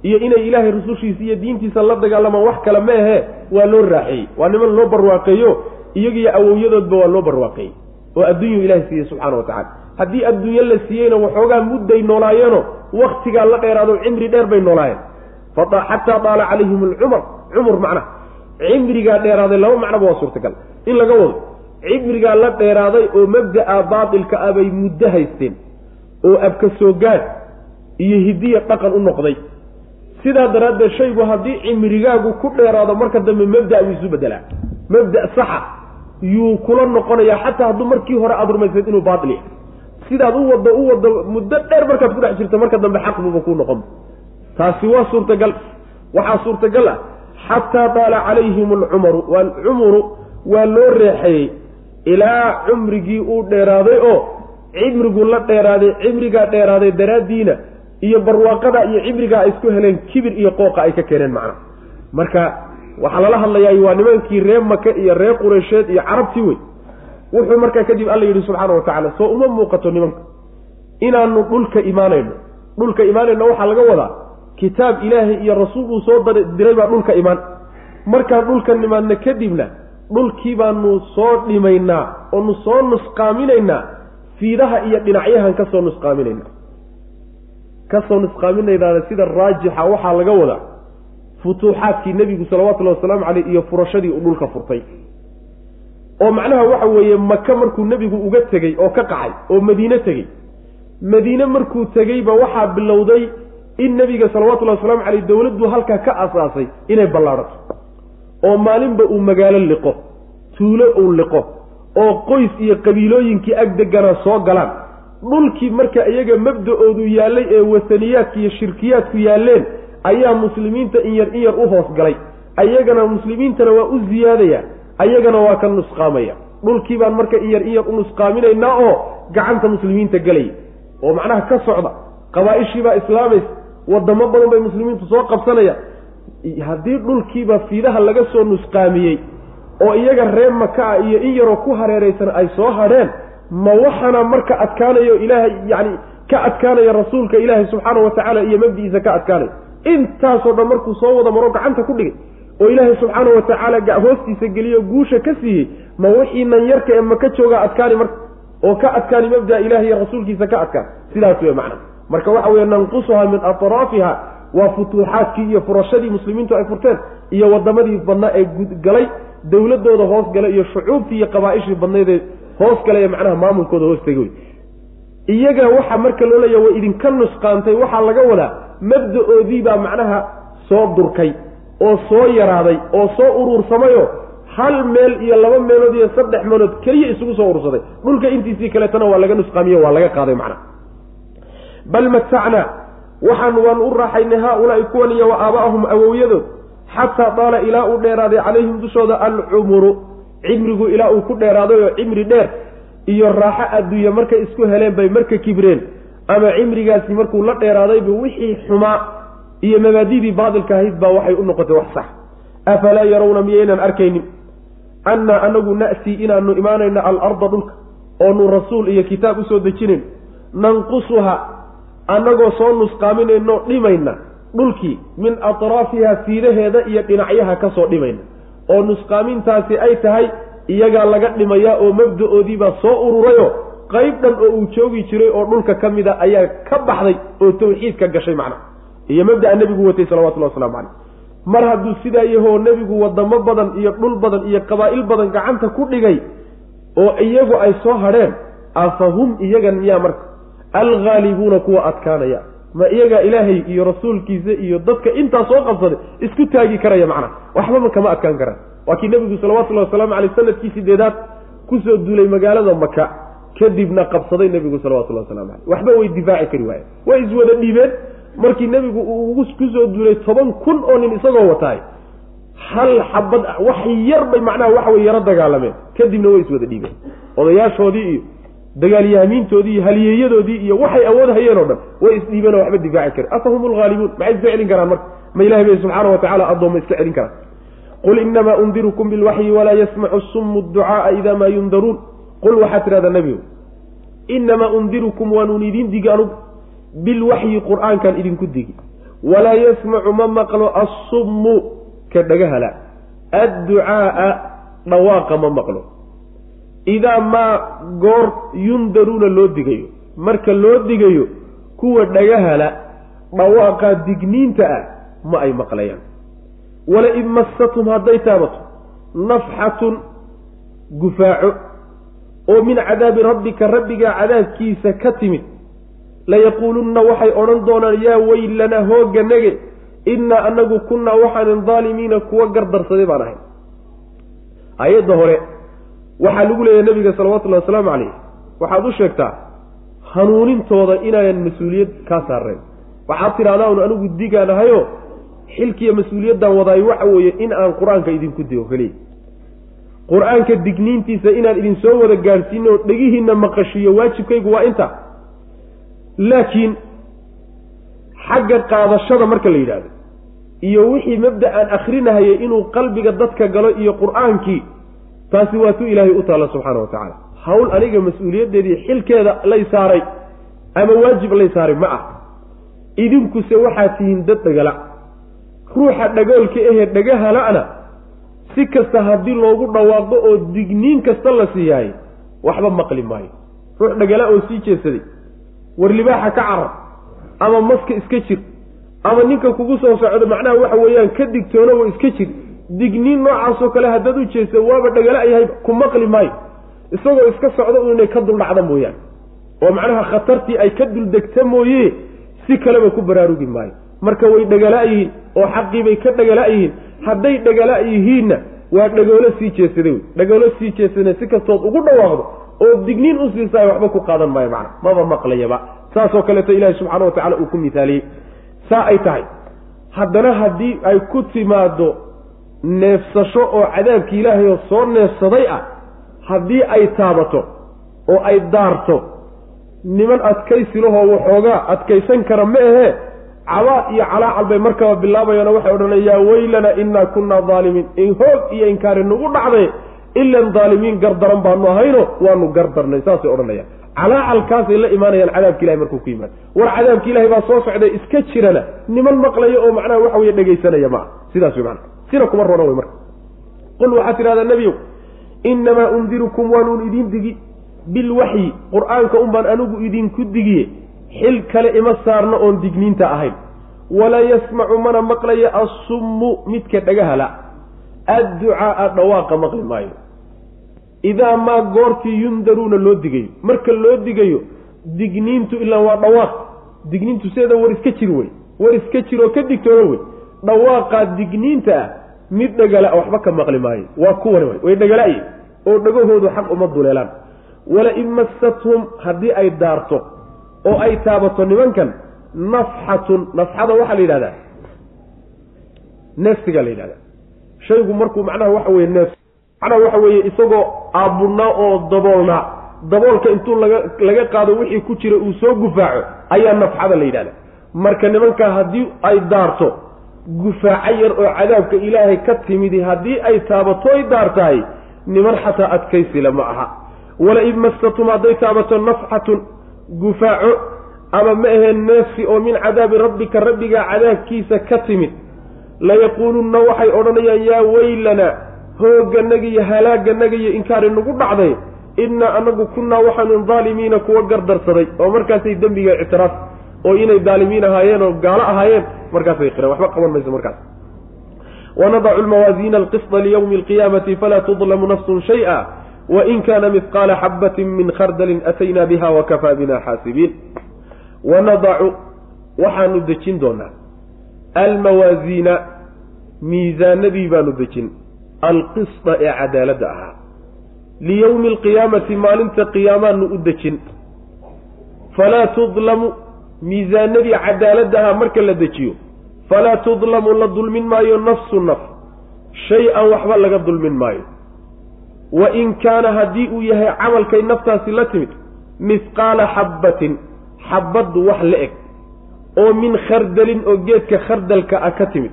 iyo inay ilaahay rusushiisa iyo diintiisa la dagaalamaan wax kale ma ahee waa loo raaxeeyey waa niman loo barwaaqeeyo iyagiyo awowyadoodba waa loo barwaaqeeyey oo adduunyuu ilahay siiyey subxaana wa tacala haddii adduunyo la siiyeyna waxoogaa mudday noolaayeeno waktigaa la dheeraado cimri dheer bay noolaayeen. Xataa daala calayhim alcumar cumur macnaha cimrigaa dheeraaday laba macnaba waa suurtagal. In laga wado cimrigaa la dheeraaday oo mabda'a baatilka ah bay muddo haysteen oo abka soo iyo hidiya dhaqan u noqday. Sidaa daraaddeed shaygu haddii cimrigaagu ku dheeraado marka dambe mabda' buu isu bedelaa mabda' saxa yuu kula noqonayaa xataa hadduu markii hore aada rumaysayd inuu baatil yahay sidaad u waddo u waddo muddo dheer markaad ku dhex jirto marka dambe xaq buuba kuu noqon. Taasi waa suurtagal. Waxaa suurtagal ah xataa daala calayhim alcumaru alcumuru waa loo reexeeyey ilaa cumrigii uu dheeraaday oo cimrigu la dheeraaday cimrigaa dheeraaday daraaddiina iyo barwaaqada iyo cimrigaa ay isku heleen kibir iyo qooqa ay ka keeneen macna. Marka waxaa lala hadlayaay waa nimankii reer maka iyo reer qureysheed iyo carabtii wey wuxuu markaa kadib alla yidhi subxaana wa tacaala soo uma muuqato nimanka. Inaanu dhulka imaanayno. Dhulka imaanayno waxaa laga wadaa kitaab ilaahay iyo rasuul uu soo diray baa dhulka imaan. Markaan dhulka nimaadna kadibna dhulkii baanu soo dhimaynaa oonu soo nusqaaminaynaa. Fiidaha iyo dhinacyahan ka soo nusqaaminaynaa. Kasoo nusqaaminaynaana sida raajixa waxaa laga wadaa futuuxaadkii nebigu salawatullahi wasalaamu caleyh iyo furashadii uu dhulka furtay. oo macnaha waxa weeye maka markuu nebigu uga tegey oo ka qacay oo madiine tegey. Madiine markuu tegeyba waxaa bilowday in nebiga salawatullahi wasalaamu caleyh dowladdu halkaa ka asaasay inay ballaadhato. oo maalinba uu magaalo liqo tuulo uu liqo oo qoys iyo qabiilooyinkii ag degana soo galaan. Dhulkii marka iyaga mabda-oodu yaallay ee wasaniyaadka iyo shirkiyaadku yaalleen ayaa muslimiinta in yar in yar u hoos galay. Ayagana muslimiintana waa u ziyaadaya. Ayagana waa ka nusqaamaya. Dhulkii baan marka in yar in yar u nusqaaminaynaa oo gacanta muslimiinta gelaya oo macnaha ka socda. Qabaa-ishii baa islaamaysa wadamo badan bay muslimiintu soo qabsanaya. Haddii dhulkiiba fiidaha laga soo nusqaamiyey oo iyaga reer maka ah iyo in yaroo ku hareeraysan ay soo hadheen ma waxaana marka adkaanayo ilaahay yacni ka adkaanaya rasuulka ilaahay subxaana wa tacaala iyo mabdi'iisa ka adkaanaya intaasoo dhan markuu soo wada maro gacanta ku dhigay oo ilaahay subxaana wa tacaala hoostiisa geliyo guusha ka siiyey ma wixii nan yarka ee maka joogaa adkaani marka oo ka adkaani mabdaa ilahi iyo rasuulkiisa ka adkaan. Sidaas wey macna. Marka waxa weeye nanqusuha min atraafiha waa futuuxaadkii iyo furashadii muslimiintu ay furteen iyo wadamadii badnaa ee galay dowladooda hoos galay iyo shucuubtii iyo qabaa-ishii badnaydee hoos galay ee macnaha maamulkooda hoos tegay wey iyaga waxa marka loo leeya way idinka nusqaantay waxaa laga wadaa mabda-oodii baa macnaha soo durkay oo soo yaraaday oo soo uruursamayo hal meel iyo laba meelood iyo saddex meelood keliya isugu soo urursaday dhulka intiisii kaleetana waa laga nusqaamiye waa laga qaaday macnaha bal matacnaa waxaan waan u raaxaynay haa-ulaa'i kuwan iyo wa aabaahum awowyadood xataa daala ilaa uu dheeraaday calayhim dushooda alcumuru. Cimrigu ilaa uu ku dheeraaday oo cimri dheer iyo raaxo adduunya markay isku heleen bay marka kibreen ama cimrigaasi markuu la dheeraadayba wixii xumaa iyo mabaadidii baatilka ahayd baa waxay u noqotay wax sax. Afalaa yarawna miyaynan arkaynin? Annaa anagu na'tii inaanu imaanayna alarda dhulka oonu rasuul iyo kitaab u soo dejinayn nanqusuha annagoo soo nusqaaminayno dhimayna. Dhulkii min atraafiha fiidaheeda iyo dhinacyaha ka soo dhimayna. Oo nusqaamintaasi ay tahay iyagaa laga dhimayaa oo mabda-oodiibaa soo ururayo qayb dhan oo uu joogi jiray oo dhulka ka a ayaa ka baxday oo tawxiidka gashay macna. Iyo mabda'a nebigu watay salawatullahi waslamu caleyh mar hadduu sidaa yahoo nebigu wadamo badan iyo dhul badan iyo qabaa'il badan gacanta ku dhigay oo iyagu ay soo hadheen afahum iyagan miyaa marka? Alghaalibuuna kuwa adkaanaya. Ma iyagaa ilaahay iyo rasuulkiisa iyo dadka intaa soo qabsaday isku taagi karaya macnaha waxbama kama adkaan karaan waa kii nebigu salawatullahi wasalaamu caleyh sannadkii sideedaad ku soo duulay magaalada maka kadibna qabsaday nebigu salawatullahi waslamu caleyh waxba way difaaci kari waayeen. Way iswada dhiibeen. Markii nebigu uu ku soo duulay toban kun oo nin isagoo wataay hal xabad wax yar bay macnaha waxa wey yaro dagaalameen. Kadibna way iswada dhiibeen. Odayaashoodii iyo dagaalyahamiintoodii iyo haliyeeyadoodii iyo waxay awood hayeen oo dhan way isdhiibeen oo waxba difaaci karen afahum lghaalibuun maxay iska celin karaan marka? Ma ilahay bay subxaana wa tacala addoomma iska celin karaan qul inamaa undirukum bilwaxyi walaa yasmacu sumu ducaaa ida maa yundaruun qul waxaad tidhahdaa nebigu inamaa undirukum waanuun idin digi anugu bilwaxyi qur'aankan idinku digi walaa yasmacu ma maqlo assummu ka dhagahala adducaaa dhawaaqa ma maqlo idaa maa goor yundaruuna loo digayo marka loo digayo kuwa dhagahala dhawaaqaa digniinta ah ma ay maqlayaan wala in massatum hadday taabato nafxatun gufaaco oo min cadaabi rabbika rabbigaa cadaabkiisa ka timid layaquulunna waxay odhan doonaan yaa weylanaa hoogganage innaa anagu kunnaa waxaanin daalimiina kuwa gardarsaday baan ahay. Aayadda hore waxaa lagu leeyahay nabiga salawatullahi wasalaamu calayh waxaad u sheegtaa hanuunintooda inaanan mas'uuliyad kaa saareen waxaad tidhahdaa un anigu digaan ahayo xilkiiyo mas'uuliyaddan wadaay waxa weeye in aan qur'aanka idinku digo keliya qur'aanka digniintiisa inaan idin soo wada gaadhsiino oo dhegihiinna maqashiiyo waajibkaygu waa inta. Laakiin xagga qaadashada marka la yidhaahdo iyo wixii mabda aan akrinahayay inuu qalbiga dadka galo iyo qur'aankii taasi waa tu ilaahay u taalla subxaana wa tacaala. Hawl aniga mas'uuliyaddeedii xilkeeda lay saaray ama waajib lay saaray ma ah. Idinkuse waxaad tihiin dad dhagala ruuxa dhagoolka ahee dhagahala'na si kasta haddii loogu dhawaaqo oo digniin kasta la siiyaay waxba maqli maayo. Ruux dhagala oo sii jeedsaday war libaaxa ka carar ama maska iska jir ama ninka kugu soo socdo macnaha waxa weeyaan ka digtoono oo iska jir digniin noocaasoo kale haddaad u jeesta waaba dhagala yahay ku maqli maayo. Isagoo iska socdo inay ka duldhacda mooyaane. Oo macnaha khatartii ay ka duldegta mooye si kaleba ku baraarugi maayo marka way dhagala yihiin oo xaqiibay ka dhagala yihiin hadday dhagala yihiinna waa dhagoolo sii jeesaday wey. Dhagoolo sii jeesana si kastood ugu dhawaaqdo oo digniin u siisaay waxba ku qaadan maayo macna. Maba maqlayaba. Saasoo kaleeto ilaahi subxaana wa tacala uu ku mithaaliyey saa ay tahay haddana haddii ay ku timaado neefsasho oo cadaabki ilaahay oo soo neefsaday ah haddii ay taabato oo ay daarto niman adkaysi lahoo waxoogaa adkaysan kara ma ahee cabaad iyo calaacal bay markaba bilaabayaano waxay odhanaya yaa weylana innaa kunnaa daalimiin in hoog iyo inkaari nagu dhacday ilan daalimiin gardaran baanu ahayno waanu gardarnay saasay odhanayaan. Calaacalkaasay la imaanayaan cadaabka ilahay markuu ku yimaado. War cadaabka ilahay baa soo socday iska jirana niman maqlaya oo macnaha waxa weye dhegaysanaya ma ah sidaas wey mana sina kuma roona wey marka. Qul waxaad tidhahdaa nebiyow innamaa undirukum waanuun idiin digi bilwaxyi qur'aanka un baan anigu idinku digiye xil kale ima saarno oon digniinta ahayn. Walaa yasmacu mana maqlaya assummu midka dhagahala adducaaa dhawaaqa maqli maayo. Idaa maa goortii yundaruuna loo digayo. Marka loo digayo digniintu ilaa waa dhawaaq. Digniintu sideeda war iska jir wey. War iska jir oo ka digtoono wey. Dhawaaqaa digniinta ah mid dhagala waxba ka maqli maayo. Waa kuwan wey. Way dhagala-ye oo dhagahoodu xaq uma duleelaan. Wala in massathum haddii ay daarto oo ay taabato nimankan nafxatun nafxada waxaa la yidhahdaa neefsigaa la yidhahdaa. Shaygu markuu macnaha waxa weye neef macnaha waxa weeye isagoo aabunaa oo daboolnaa. Daboolka intuu laga laga qaado wixii ku jira uu soo gufaaco ayaa nafxada la yidhahda marka nimankaa haddii ay daarto gufaaco yar oo cadaabka ilaahay ka timidi haddii ay taabatoy daartahay niman xataa adkaysila ma aha. Wala in mastatum hadday taabato nafxatun gufaaco ama ma aheen neefsi oo min cadaabi rabbika rabbigaa cadaabkiisa ka timid. Layaquulunna waxay odhanayaan yaa weylanaa hoogganaga iyo halaaganaga iyo inkaari nagu dhacday innaa anagu kunnaa waxaanu daalimiina kuwa gardarsaday. Oo markaasay dembiga ictiraaf oo inay daalimiin ahaayeen oo gaalo ahaayeen markaasay qireen waxba qaban mayso markaas. Wanadacu lmawaasiina alqisda liyowmi alqiyaamati falaa tudlamu nafsun shay-a wain kaana mihqaala xabatin min khardalin ataynaa biha wakafaa bina xaasibiin wanadacu waxaanu dejin doonaa almawaasiina miisaanadii baanu dejin alqisda ee cadaaladda ahaa liyowmi alqiyaamati maalinta qiyaamaanu u dejin falaa tudlamu miisaanadii cadaaladda ahaa marka la dejiyo falaa tudlamu la dulmin maayo nafsu naf shay-an waxba laga dulmin maayo wa in kaana haddii uu yahay camalkay naftaasi la timid mihqaala xabbatin xabbaddu wax la eg oo min khardalin oo geedka khardalka ah ka timid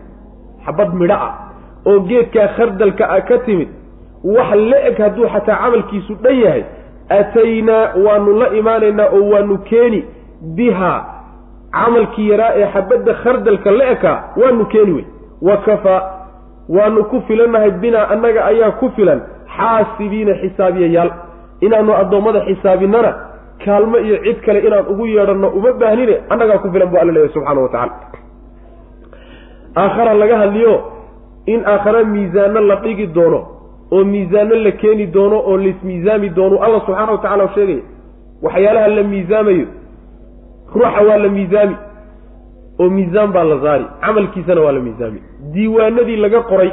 xabad midho ah oo geedkaa khardalka ah ka timid wax la eg hadduu xataa camalkiisu dhan yahay ataynaa waanu la imaanaynaa oo waanu keeni bihaa camalkii yaraa ee xabadda khardalka la ekaa waanu keeni wey wa kafaa waanu ku filannahay binaa annaga ayaa ku filan xaasibiina xisaabiyayaal inaanu addoommada xisaabinnana kaalmo iyo cid kale inaan ugu yeedhanno uma baahnine annagaa ku filan bu alla leeyahy subxana wa tacala aakhara laga hadliyo in aakhare miisaano la dhigi doono oo miisaano la keeni doono oo laismiisaami doono alla subxaana wa tacala sheegaya waxyaalaha la miisaamayo ruuxa waa la miisaami oo miisaan baa la saari camalkiisana waa la miisaami. Diiwaanadii laga qoray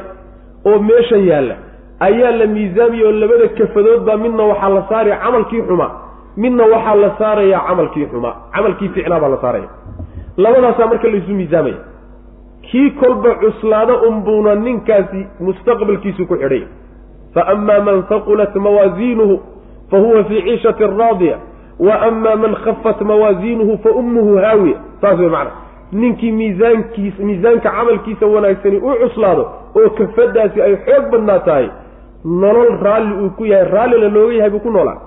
oo meesha yaalla ayaa la miisaamiya oo labada kafadood baa midna waxaa la saari camalkii xumaa midna waxaa la saarayaa camalkii xumaa camalkii ficnaa baa la saaraya. Labadaasaa marka laysu miisaamaya. Kii kolba cuslaada unbuuna ninkaasi mustaqbalkiisu ku xidhay. Fa amaa man haqulat mawaasiinuhu fa huwa fii ciishatin raadiya. Wa amaa man khafat mawaasiinuhu fa ummuhu haawiya. Saas wey macana ninkii miisaankiis miisaanka camalkiisa wanaagsani u cuslaado oo kafadaasi ay xoog badnaa tahay nolol raalli uu ku yahay raallina looga yahay buu ku noolaa.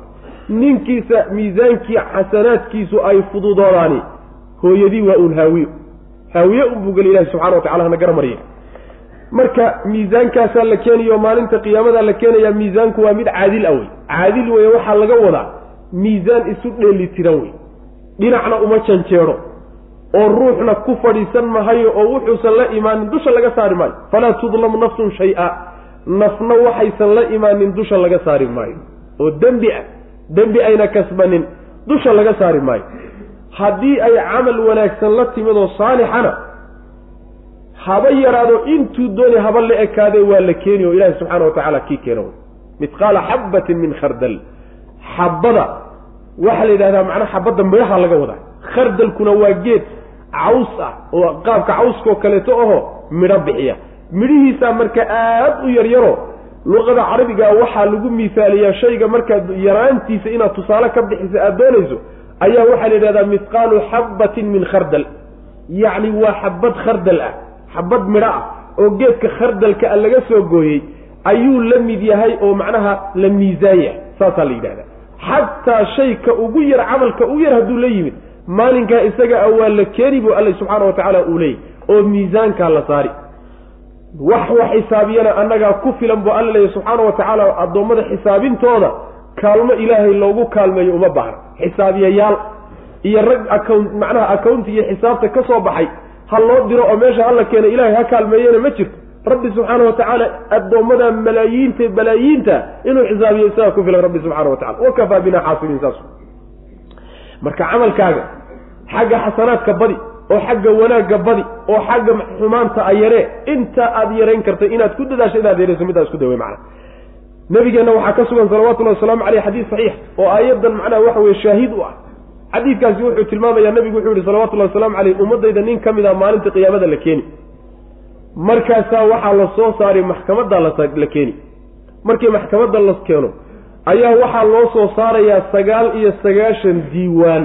Ninkiisa miisaankii xasanaadkiisu ay fududoodaani hooyadii waa uun haawiyo haawiye unbuu geli ilahi subxana wa tacala hana garamariya marka miisaankaasaa la keenayo maalinta qiyaamadaa la keenayaa miisaanku waa mid caadil ah wey. Caadil weeye waxaa laga wadaa miisaan isu dheeli tiran wey. Dhinacna uma janjeedho oo ruuxna ku fadhiisan mahayo oo wuxuusan la imaanin dusha laga saari maayo. Falaa tudlamu nafsun shay-a nafna waxaysan la imaanin dusha laga saari maayo. oo dembi ah dembi ayna kasbanin dusha laga saari maayo. Haddii ay camal wanaagsan la timid oo saalixana haba yaraado intuu dooni haba la ekaadee waa la keeni oo ilaahi subxaana wa tacaala kii keena wey midqaala xabbatin min khardal. Xabbada waxaa la yidhahdaa macnaha xabadda midhaha laga wadaa. Khardalkuna waa geed caws ah oo qaabka cawskoo kaleeto aho midho bixiya midhihiisaa marka aad u yaryaro luqada carabiga waxaa lagu misaaliyaa shayga markaad yaraantiisa inaad tusaale ka bixisa aada doonayso ayaa waxaa la yidhahdaa mithqaalu xabbatin min khardal. Yacni waa xabad khardal ah xabad midho ah oo geedka khardalka a laga soo gooyey ayuu la mid yahay oo macnaha la miisaan yahay saasaa la yidhahdaa. Xataa shayka ugu yar camalka u yar hadduu la yimid maalinkaa isaga a waa la keeni buu alla subxaana wa tacaala uu leeyay oo miisaankaa la saari wax wax xisaabiyana annagaa ku filan buu alla leeyahy subxaana wa tacaala addoommada xisaabintooda kaalmo ilaahay loogu kaalmeeyo uma baahna. Xisaabiyayaal iyo rag account macnaha accounti iyo xisaabta ka soo baxay ha loo diro oo meesha hala keena ilaahay ha kaalmeeyena ma jirto. Rabbi subxaana wa tacaala addoommada malaayiinta balaayiinta inuu xisaabiyo isagaa ku filan rabbi subxana wa tacala wakafaa bina xaasibiin saas. Marka camalkaaga xagga xasanaadka badi oo xagga wanaagga badi oo xagga xumaanta a yaree inta aad yarayn kartay inaad ku dadaasho inaad yarayso middaa isku dawe macna. Nabigeenna waxaa ka sugan salawatullahi wasalaamu caleyh xadiis saxiix oo aayaddan macnaha waxa weye shaahid u ah. Xadiidkaasi wuxuu tilmaamayaa nabigu wuxuu yihi salawatullahi wasalaamu caleyh ummaddayda nin ka mid a maalinta qiyaamada la keeni. Markaasaa waxaa la soo saaray maxkamadda la keeni. Markii maxkamadda la keeno ayaa waxaa loo soo saarayaa sagaal iyo sagaashan diiwaan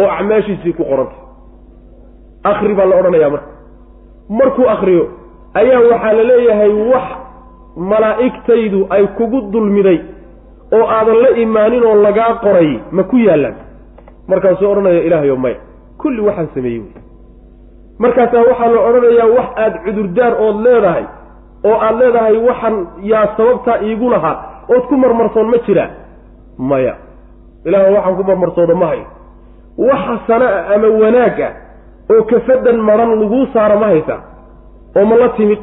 oo acmaashiisii ku qorantay akri baa la odhanayaa marka. Markuu akriyo ayaa waxaa la leeyahay wax malaa'igtaydu ay kugu dulmiday oo aadan la imaanin oo lagaa qoray ma ku yaallaan. Markaasuu odhanaya ilaahayo maya kulli waxaan sameeyey wey. Markaasaa waxaa la odhanayaa wax aada cudurdaar ood leedahay oo aad leedahay waxaan yaa sababtaa iigu lahaa ood ku marmarsoon ma jiraa? Maya. Ilaah waxaan ku marmarsooda ma hayo. Waxa sana ah ama wanaag ah oo kafadan maran laguu saara ma haysaa oo ma la timid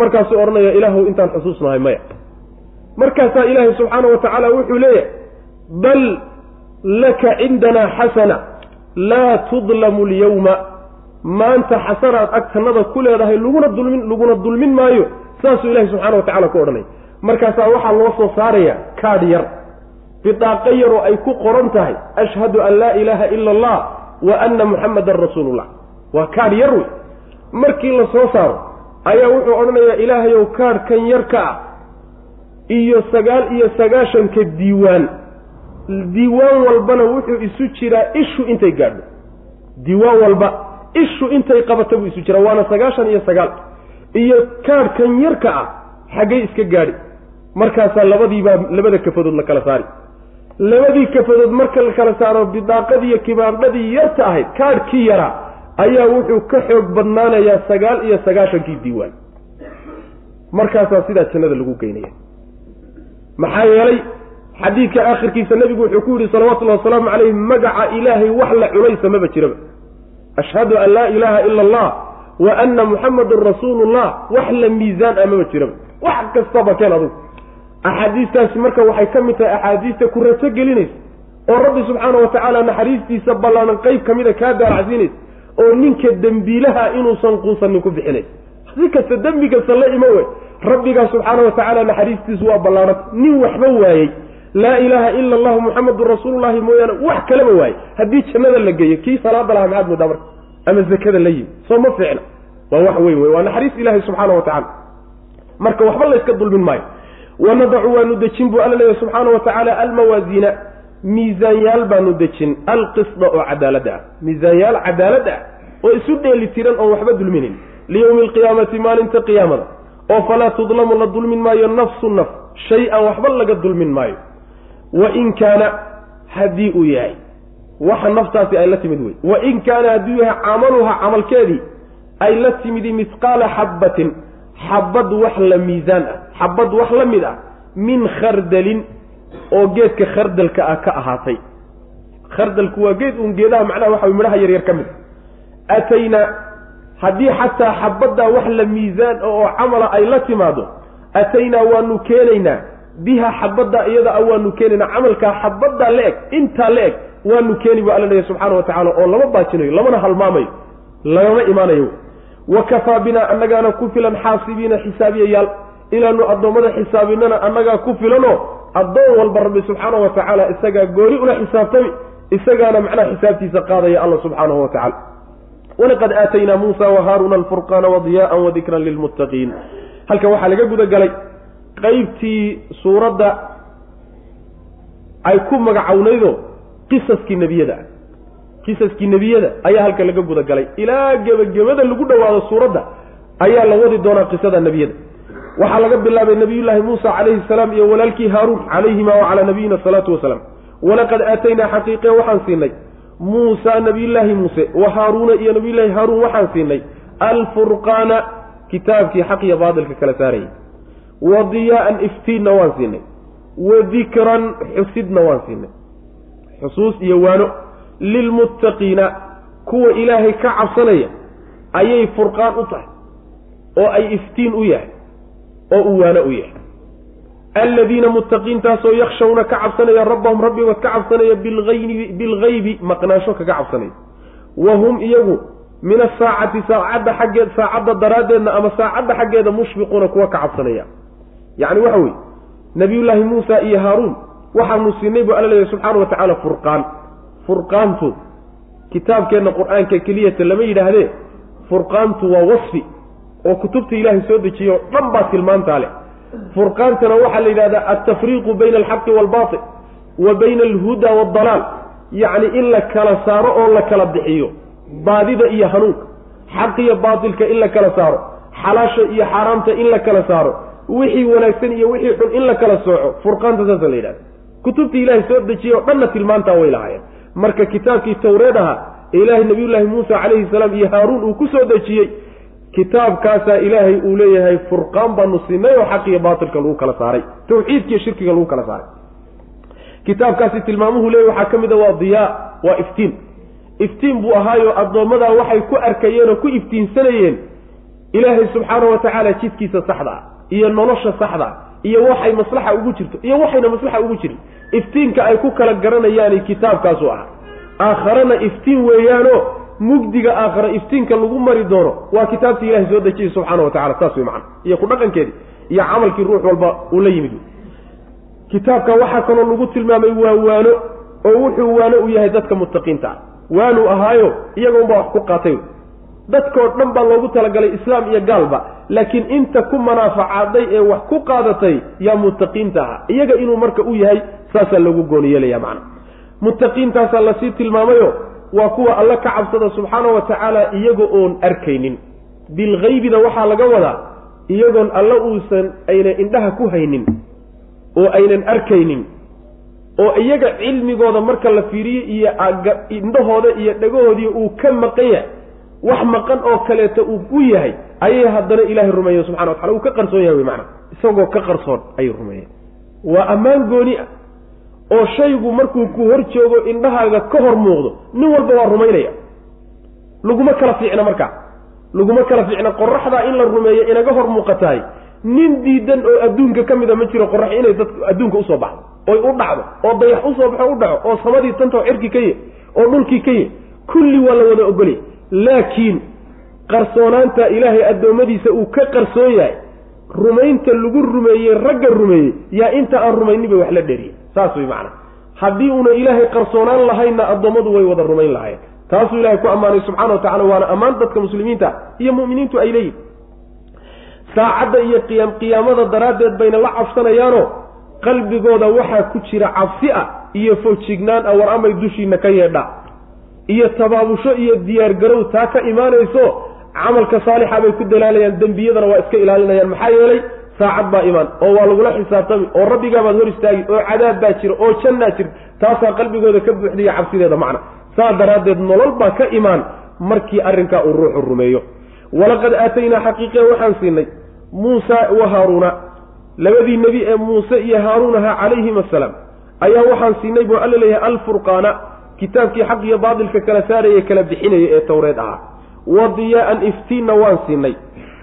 markaasuu odhanaya ilaahu intaan xusuusnahay maya. Markaasaa ilaahay subxaana wa tacaala wuxuu leeyahay bal laka cindanaa xasana laa tudlamu alyawma. Maanta xasanaad agtanada ku leedahay laguna dulmin laguna dulmin maayo saasuu ilahay subxaana wa tacala ku odhanaya markaasaa waxaa loo soo saaraya kaadh yar bidaaqo yaroo ay ku qoran tahay ashhadu an laa ilaaha ila allah wa anna muxammadan rasuulullah waa kaadh yar wey. Markii la soo saaro ayaa wuxuu odhanayaa ilaahayow kaadhkan yarka ah iyo sagaal iyo sagaashanka diiwaan. Diiwaan walbana wuxuu isu jiraa ishu intay gaadho. Diiwaan walba ishu intay qabata buu isu jiraa waana sagaashan iyo sagaal. Iyo kaadhkan yarka ah xaggay iska gaadhi. Markaasaa labadiibaa labada kafadood la kala saari. Labadii kafadood marka la kala saaro bidaaqadiiyo kibaandhadii yarta ahayd kaadhkii yaraa ayaa wuxuu ka xoog badnaanayaa sagaal iyo sagaashankii diiwaan. Markaasaa sidaa jannada lagu geynaya. Maxaa yeelay xadiidka aakhirkiisa nebigu wuxuu ku yidhi salawatullahi wasalaamu caleyh magaca ilaahay wax la cunaysa maba jiraba. Ashhadu an laa ilaaha ila allah wa anna muxamadan rasuulullah. Wax la miisaan ah maba jiraba. Wax kastaba keen adugu. Axaadiistaasi marka waxay ka mid tahay axaadiista ku rajo gelinaysa oo rabbi subxaana wa tacaala naxariistiisa ballaanan qeyb ka mida kaa daaracsiinaysa oo ninka dembiilaha inuusan quusanin ku bixinaysa si kasta dembi kasta la imo we rabbigaa subxaana wa tacaala naxariistiisu waa ballaananta nin waxba waayey. Laa ilaaha ila allahu muxamadun rasuulullahi mooyaane wax kaleba waayey. Haddii jannada la geeyo kii salaada lahaa maxaad moodaa marka? Ama zakada la yimi soo ma fiicna. Waa wax weyn wey waa naxariis ilaahi subxaana wa tacala marka waxba layska dulmin maayo. Wanadacu waanu dejin buu alla leeyahy subxaana wa tacaala almawaasiina miisaanyaal baanu dejin. Alqisda oo cadaaladda ah. Miisaanyaal cadaalad ah oo isu dheeli tiran oon waxba dulminayn liyowmi alqiyaamati maalinta qiyaamada. Oo falaa tudlamu la dulmin maayo nafsu naf. Shay-an waxba laga dulmin maayo. Wa in kaana haddii uu yahay. Waxa naftaasi ay la timid wey. Wa in kaana hadduu yahay camaluha camalkeedii ay la timidi mihqaala xabbatin. Xabad wax la miisaan ah. Xabad wax la mid ah. Min khardalin oo geedka khardalka ah ka ahaatay. Khardalku waa geed uun geedaha macnaha waxa midhaha yaryar ka mid aataynaa haddii xataa xabaddaa wax la miisaan oo camala ay la timaado ataynaa waanu keenaynaa biha xabaddaa iyada a waanu keenaynaa camalkaa xabaddaa la eg intaa la eg waanu keeni bu alla leeya subxaana wa tacala oo lama baajinayo lamana halmaamayo lagama imaanayo. Wa kafaa binaa annagaana ku filan xaasibiina xisaabiyayaal inaanu addoommada xisaabinana annagaa ku filanoo addoon walba rabbi subxaana wa tacaala isagaa gooni ula xisaabtami isagaana macnaha xisaabtiisa qaadaya alla subxaanahu wa tacala walaqad aataynaa muusa wa haaruuna alfurqaana wadiyaan wadikran lilmuttaqiin. Halkan waxaa laga guda galay qeybtii suuradda ay ku magacownaydo qisaskii nebiyada. Qisaskii nebiyada ayaa halkan laga guda galay ilaa gebagabada lagu dhowaado suuradda ayaa la wadi doonaa qisada nebiyada waxaa laga bilaabay nabiyullaahi muusa calayhi salaam iyo walaalkii haaruun calayhima wacalaa nabiyina asalaatu wasalaam walaqad aataynaa xaqiiqe waxaan siinay. Muusa nabiyullaahi muuse wa haaruuna iyo nabiyullaahi haaruun waxaan siinay. Alfurqaana kitaabkii xaq iyo baadilka kala saarayay wa diyaa'an iftiinna waan siinay. Wa dikran xusidna waan siinay. Xusuus iyo waano. Lilmuttaqiina kuwa ilaahay ka cabsanaya ayay furqaan u tahay oo ay iftiin u yahay oo uu waano u yahay. Aladiina muttaqiintaasoo yakshawna ka cabsanaya rabbahum rabbigood ka cabsanaya bilgaybi maqnaansho kaga cabsanaya. Wa hum iyagu min asaacati saacadda xaggeed saacadda daraaddeedna ama saacadda xaggeeda mushfiquuna kuwa ka cabsanaya. Yacni waxa weye nabiyullaahi muusa iyo haaruun waxaanu siinay buu alla leeyahy subxaana wa tacaala furqaan. Furqaantu kitaabkeenna qur'aanka keliyata lama yidhaahdee furqaantu waa wasfi oo kutubta ilaahay soo dejiye oo dhan baa tilmaantaa leh. Furqaantana waxaa la yidhahdaa altafriiqu bayna alxaqi waalbatil wa bayna alhuda waaldalaal yacni in la kala saaro oo la kala bixiyo baadida iyo hanuunka. Xaq iyo baatilka in la kala saaro. Xalaasha iyo xaaraamta in la kala saaro. Wixii wanaagsan iyo wixii xun in la kala sooco. Furqaanta saasa la yidhahda kutubtii ilaahay soo dejiyey oo dhanna tilmaantaa way lahaayeen. Marka kitaabkii tawreed ahaa ee ilaahay nabiyullaahi muusa calayhi salaam iyo haaruun uu ku soo dejiyey kitaabkaasaa ilaahay uu leeyahay furqaan baanu siinay oo xaq iyo baatilka lagu kala saaray. Tawxiidkiiyo shirkiga lagu kala saaray. Kitaabkaasi tilmaamuhu leeyahy waxaa ka mid a waa diyaa waa iftiin. Iftiin buu ahaayo addoommadaa waxay ku arkayeen oo ku iftiinsanayeen ilaahay subxaanahu wa tacaala jidkiisa saxda ah iyo nolosha saxda ah iyo waxay maslaxa ugu jirto iyo waxayna maslaxa ugu jirin. Iftiinka ay ku kala garanayaani kitaabkaasu ahaa aakharana iftiin weeyaanoo mugdiga aakhare iftiinka lagu mari doono waa kitaabtii ilahay soo dejiyey subxaana wa tacala saas wey macana iyo ku dhaqankeedii iyo camalkii ruux walba uu la yimid. Kitaabka waxaa kaloo lagu tilmaamay waa waano oo wuxuu waano u yahay dadka muttaqiinta. Ah waanuu ahaayo iyaga unbaa wax ku qaatay. Dadkoo dhan baa loogu talagalay islaam iyo gaalba laakiin inta ku manaafacaday ee wax ku qaadatay yaa muttaqiinta ahaa iyaga inuu marka u yahay saasaa loogu gooni yeelaya macana muttaqiintaasaa la sii tilmaamayo waa kuwa alle ka cabsada subxaana wa tacaala iyaga oon arkaynin. Bilhaybida waxaa laga wadaa iyagoon alle uusan ayna indhaha ku haynin oo aynan arkaynin oo iyaga cilmigooda marka la fiiriyo iyo indhahooda iyo dhagahoodii uu ka maqan yahay wax maqan oo kaleeto uu u yahay ayay haddana ilaahay rumeeyeen subxana wa tacala uu ka qarsoon yahay wey macana isagoo ka qarsoon ayay rumeeyeen. Waa ammaan gooni ah oo shaygu markuu ku hor joogo indhahaaga ka hor muuqdo nin walba waa rumaynaya. Laguma kala fiicna markaa laguma kala fiicna. Qoraxdaa in la rumeeyo inaga hor muuqatahay. Nin diidan oo adduunka ka mida ma jiro qorax inay dad adduunka u soo baxdo oy u dhacdo oo dayax u soo baxo u dhaco oo samadii tantao cirki ka ye oo dhulkii ka ye kulli waa la wada ogolya laakiin qarsoonaanta ilaahay addoommadiisa uu ka qarsoon yahay rumaynta lagu rumeeyey ragga rumeeyey yaa inta aan rumaynin bay wax la dheeriye saas way macana haddii una ilaahay qarsoonaan lahaynna addoommadu way wada rumayn lahayen taasuu ilahay ku ammaanay subxana wa tacala waana ammaan dadka muslimiinta iyo mu'miniintu ay leeyihiin saacadda iyo qiyaam qiyaamada daraaddeed bayna la cabsanayaanoo qalbigooda waxaa ku jira cabsi ah iyo fojignaan ah war amay dushiina ka yeedha. Iyo tabaabusho iyo diyaargarow taa ka imaanayso camalka saalixa bay ku dalaalayaan dembiyadana waa iska ilaalinayaan. Maxaa yeelay saacad baa imaan oo waa lagula xisaabtami oo rabbigaabaad hor istaagi oo cadaab baa jira oo jannaa jirta taasaa qalbigooda ka buuxdiya cabsideeda macna. Saa daraaddeed nolol baa ka imaan markii arrinkaa uu ruuxu rumeeyo. Walaqad aataynaa xaqiiqe waxaan siinay muusa wa haaruuna labadii nebi ee muuse iyo haaruun ahaa calayhim assalaam ayaa waxaan siinay buu alla leeyahay alfurqaana kitaabkii xaq iyo baatilka kala saaraya kala bixinaya ee towreed ahaa. Wa diyaa'an iftiinna waan siinay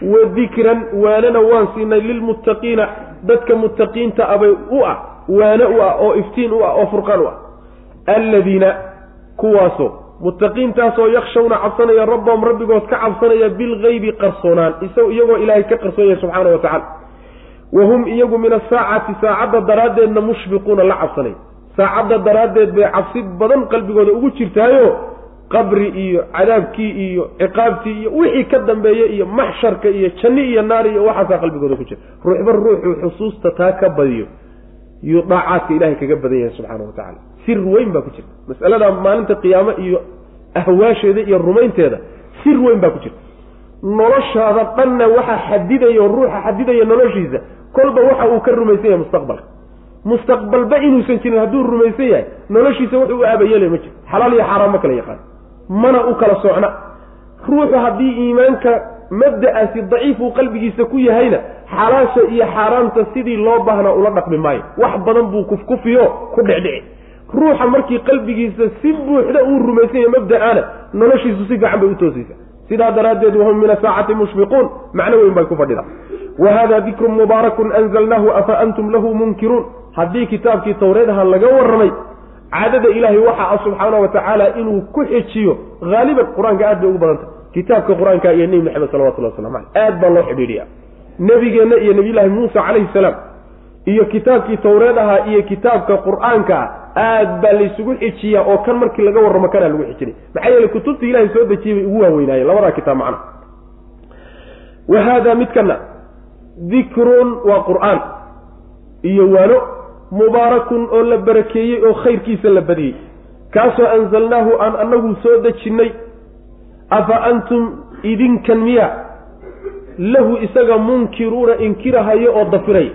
wa dikran waanana waan siinay lilmuttaqiina dadka muttaqiinta abay u ah waane u ah oo iftiin u ah oo furqaan u ah. Alladiina kuwaasoo muttaqiintaasoo yakshawna cabsanaya rabbahum rabbigood ka cabsanaya bilgaybi qarsoonaan isago iyagoo ilaahay ka qarsoonyaya subxaana wa tacala wa hum iyagu min asaacati saacadda daraaddeedna mushfiquuna la cabsanay. Saacadda daraaddeed bay cabsi badan qalbigooda ugu jirtaayo qabri iyo cadaabkii iyo ciqaabtii iyo wixii ka dambeeye iyo maxsharka iyo janni iyo naar iyo waxaasaa qalbigooda ku jira. Ruuxba ruuxuu xusuusta taa ka badiyo yuu daacaadka ilahay kaga badan yahay wa tacala sir weyn baa ku jirta mas'alada maalinta qiyaamo iyo ahwaasheeda iyo rumaynteeda sir weyn baa ku jirta noloshaada dhanna waxa xadidaya oo ruuxa xadidaya noloshiisa kolba waxa uu ka rumaysan yahay mustaqbalka. Mustaqbalba inuusan jirin hadduu rumaysan yahay noloshiisa wuxuu u aabayeelay ma jiro xalaal iyo xaaraan ma kala yaqaan mana u kala socna. Ruuxu haddii iimaanka mabda'aasi daciif uu qalbigiisa ku yahayna xalaasha iyo xaaraanta sidii loo baahnaa ula dhaqmi maayo. Wax badan buu kufkufiyo ku dhecdhici ruuxa markii qalbigiisa si buuxda uu rumaysan yahay mabda'aana noloshiisu si fiican bay u toosaysa sidaa daraaddeed wahum min asaacati mushfiquun macno weyn bay ku fadhidaa wa hada dikrun mubaarakun anzalnaahu afa antum lahu munkiruun haddii kitaabkii tawreedaha laga warramay caadada ilaahay waxa ah subxaana wa tacaala inuu ku xejiyo haaliban qur'aanka aad bay ugu badantah kitaabka qur'aanka iyo nebi maxamed salawatullah waslamu aleyh aad baa loo xidhiidhiya. Nebigeenna iyo nebiyullaahi muusa calayhi salaam iyo kitaabkii tawreed ahaa iyo kitaabka qur'aanka aad baa laysugu xijiyaa oo kan markii laga warramo kanaa lagu xijinay maxaa yeele kutubtii ilahay soo dejiyey bay ugu waaweynaayeen labadaa kitaab macna. Wa haada midkana dikrun waa qur'aan iyo waano mubaarakun oo la barakeeyey oo khayrkiisa la badiyey. Kaasoo anzalnaahu aan annagu soo dejinnay afa antum idinkan miya? Lahu isaga munkiruuna inkirahayo oo dafiray.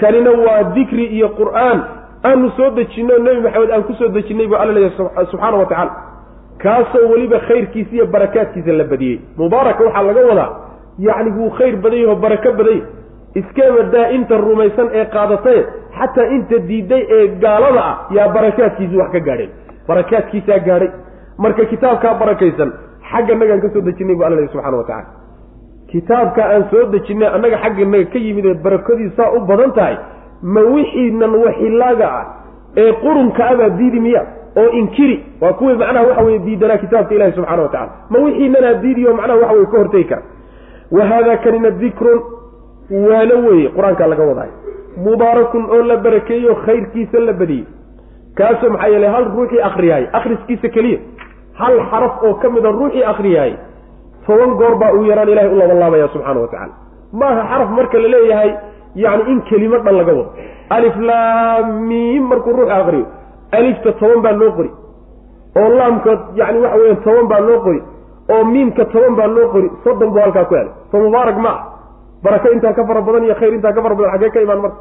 Kanina waa dikri iyo qur'aan. Aanu soo dejinno nebi maxamed aan ku soo dejinnay buu alla leeyahay subxaana wa tacaala. Kaasoo weliba khayrkiisa iyo barakaadkiisa la badiyey. Mubaaraka waxaa laga wadaa yacni wuu khayr badan yaho barako badan yahy iskaba daa inta rumaysan ee qaadatay xataa inta diiday ee gaalada ah yaa barakaadkiisii wax ka gaadheen barakaadkiisaa gaadhay. Marka kitaabkaa barakaysan xagga nagaan ka soo dejinnay bu alla lehy subxana wa tacala kitaabka aan soo dejinnay annaga xagganaga ka yimid ee barakadiisaa u badan tahay ma wixiinan waxilaaga ah ee qurunka abaa diidi miya oo inkiri waa kuwii macnaha waxa weye diidanaa kitaabka ilahi subxana wa tacala ma wixiinanaa diidiyo macnaha waxa weye ka hortegi kara wa haada kanina dikrun waano weeye qur'aankaa laga wadaayo mubaarakun oo la barakeeyo khayrkiisa la badiyey. Kaasoo maxaa yeelay hal ruuxii akriyahay akhriskiisa keliya. Hal xaraf oo ka mida ruuxii akriyahay toban goor baa uu yaraan ilahay u labanlaabaya subxaana wa tacala maaha xaraf marka la leeyahay yacni in kelimo dhan laga wado. Alif laamiim markuu ruuxu akriyo alifta toban baa loo qori. Oo laamka yani waxa weya toban baa loo qori. Oo miimka toban baa loo qori soddon buu halkaa ku helay. So mubaarak ma ah barako intaa ka fara badan iyo khayr intaa ka fara badan xaggee ka imaan marka.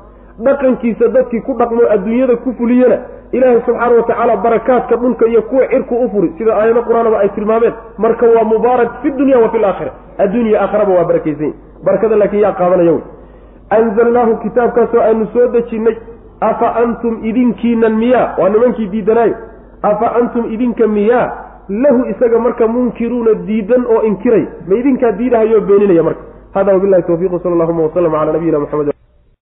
Dhaqankiisa dadkii ku dhaqmo adduunyada ku fuliyana ilaahay subxaana wa tacaala barakaadka dhulka iyo kuwa cirku u furi sida aayado qur'aanaba ay tilmaameen marka waa mubaarak fi dunya wa fi laakhira adduunya aakhiraba waa barakaysan barakada laakiin yaa qaadanaya wey. Anzalnaahu kitaabkaasoo aanu soo dejinnay afa antum idinkiinan miyaa? Waa nimankii diidanaayo. Afa antum idinka miyaa? Lahu isaga marka munkiruuna diidan oo inkiray. Ma idinkaa diidahayo beeninaya marka hada wabilahi tawfiq sal allahuma waslama cala nabiyina mxamed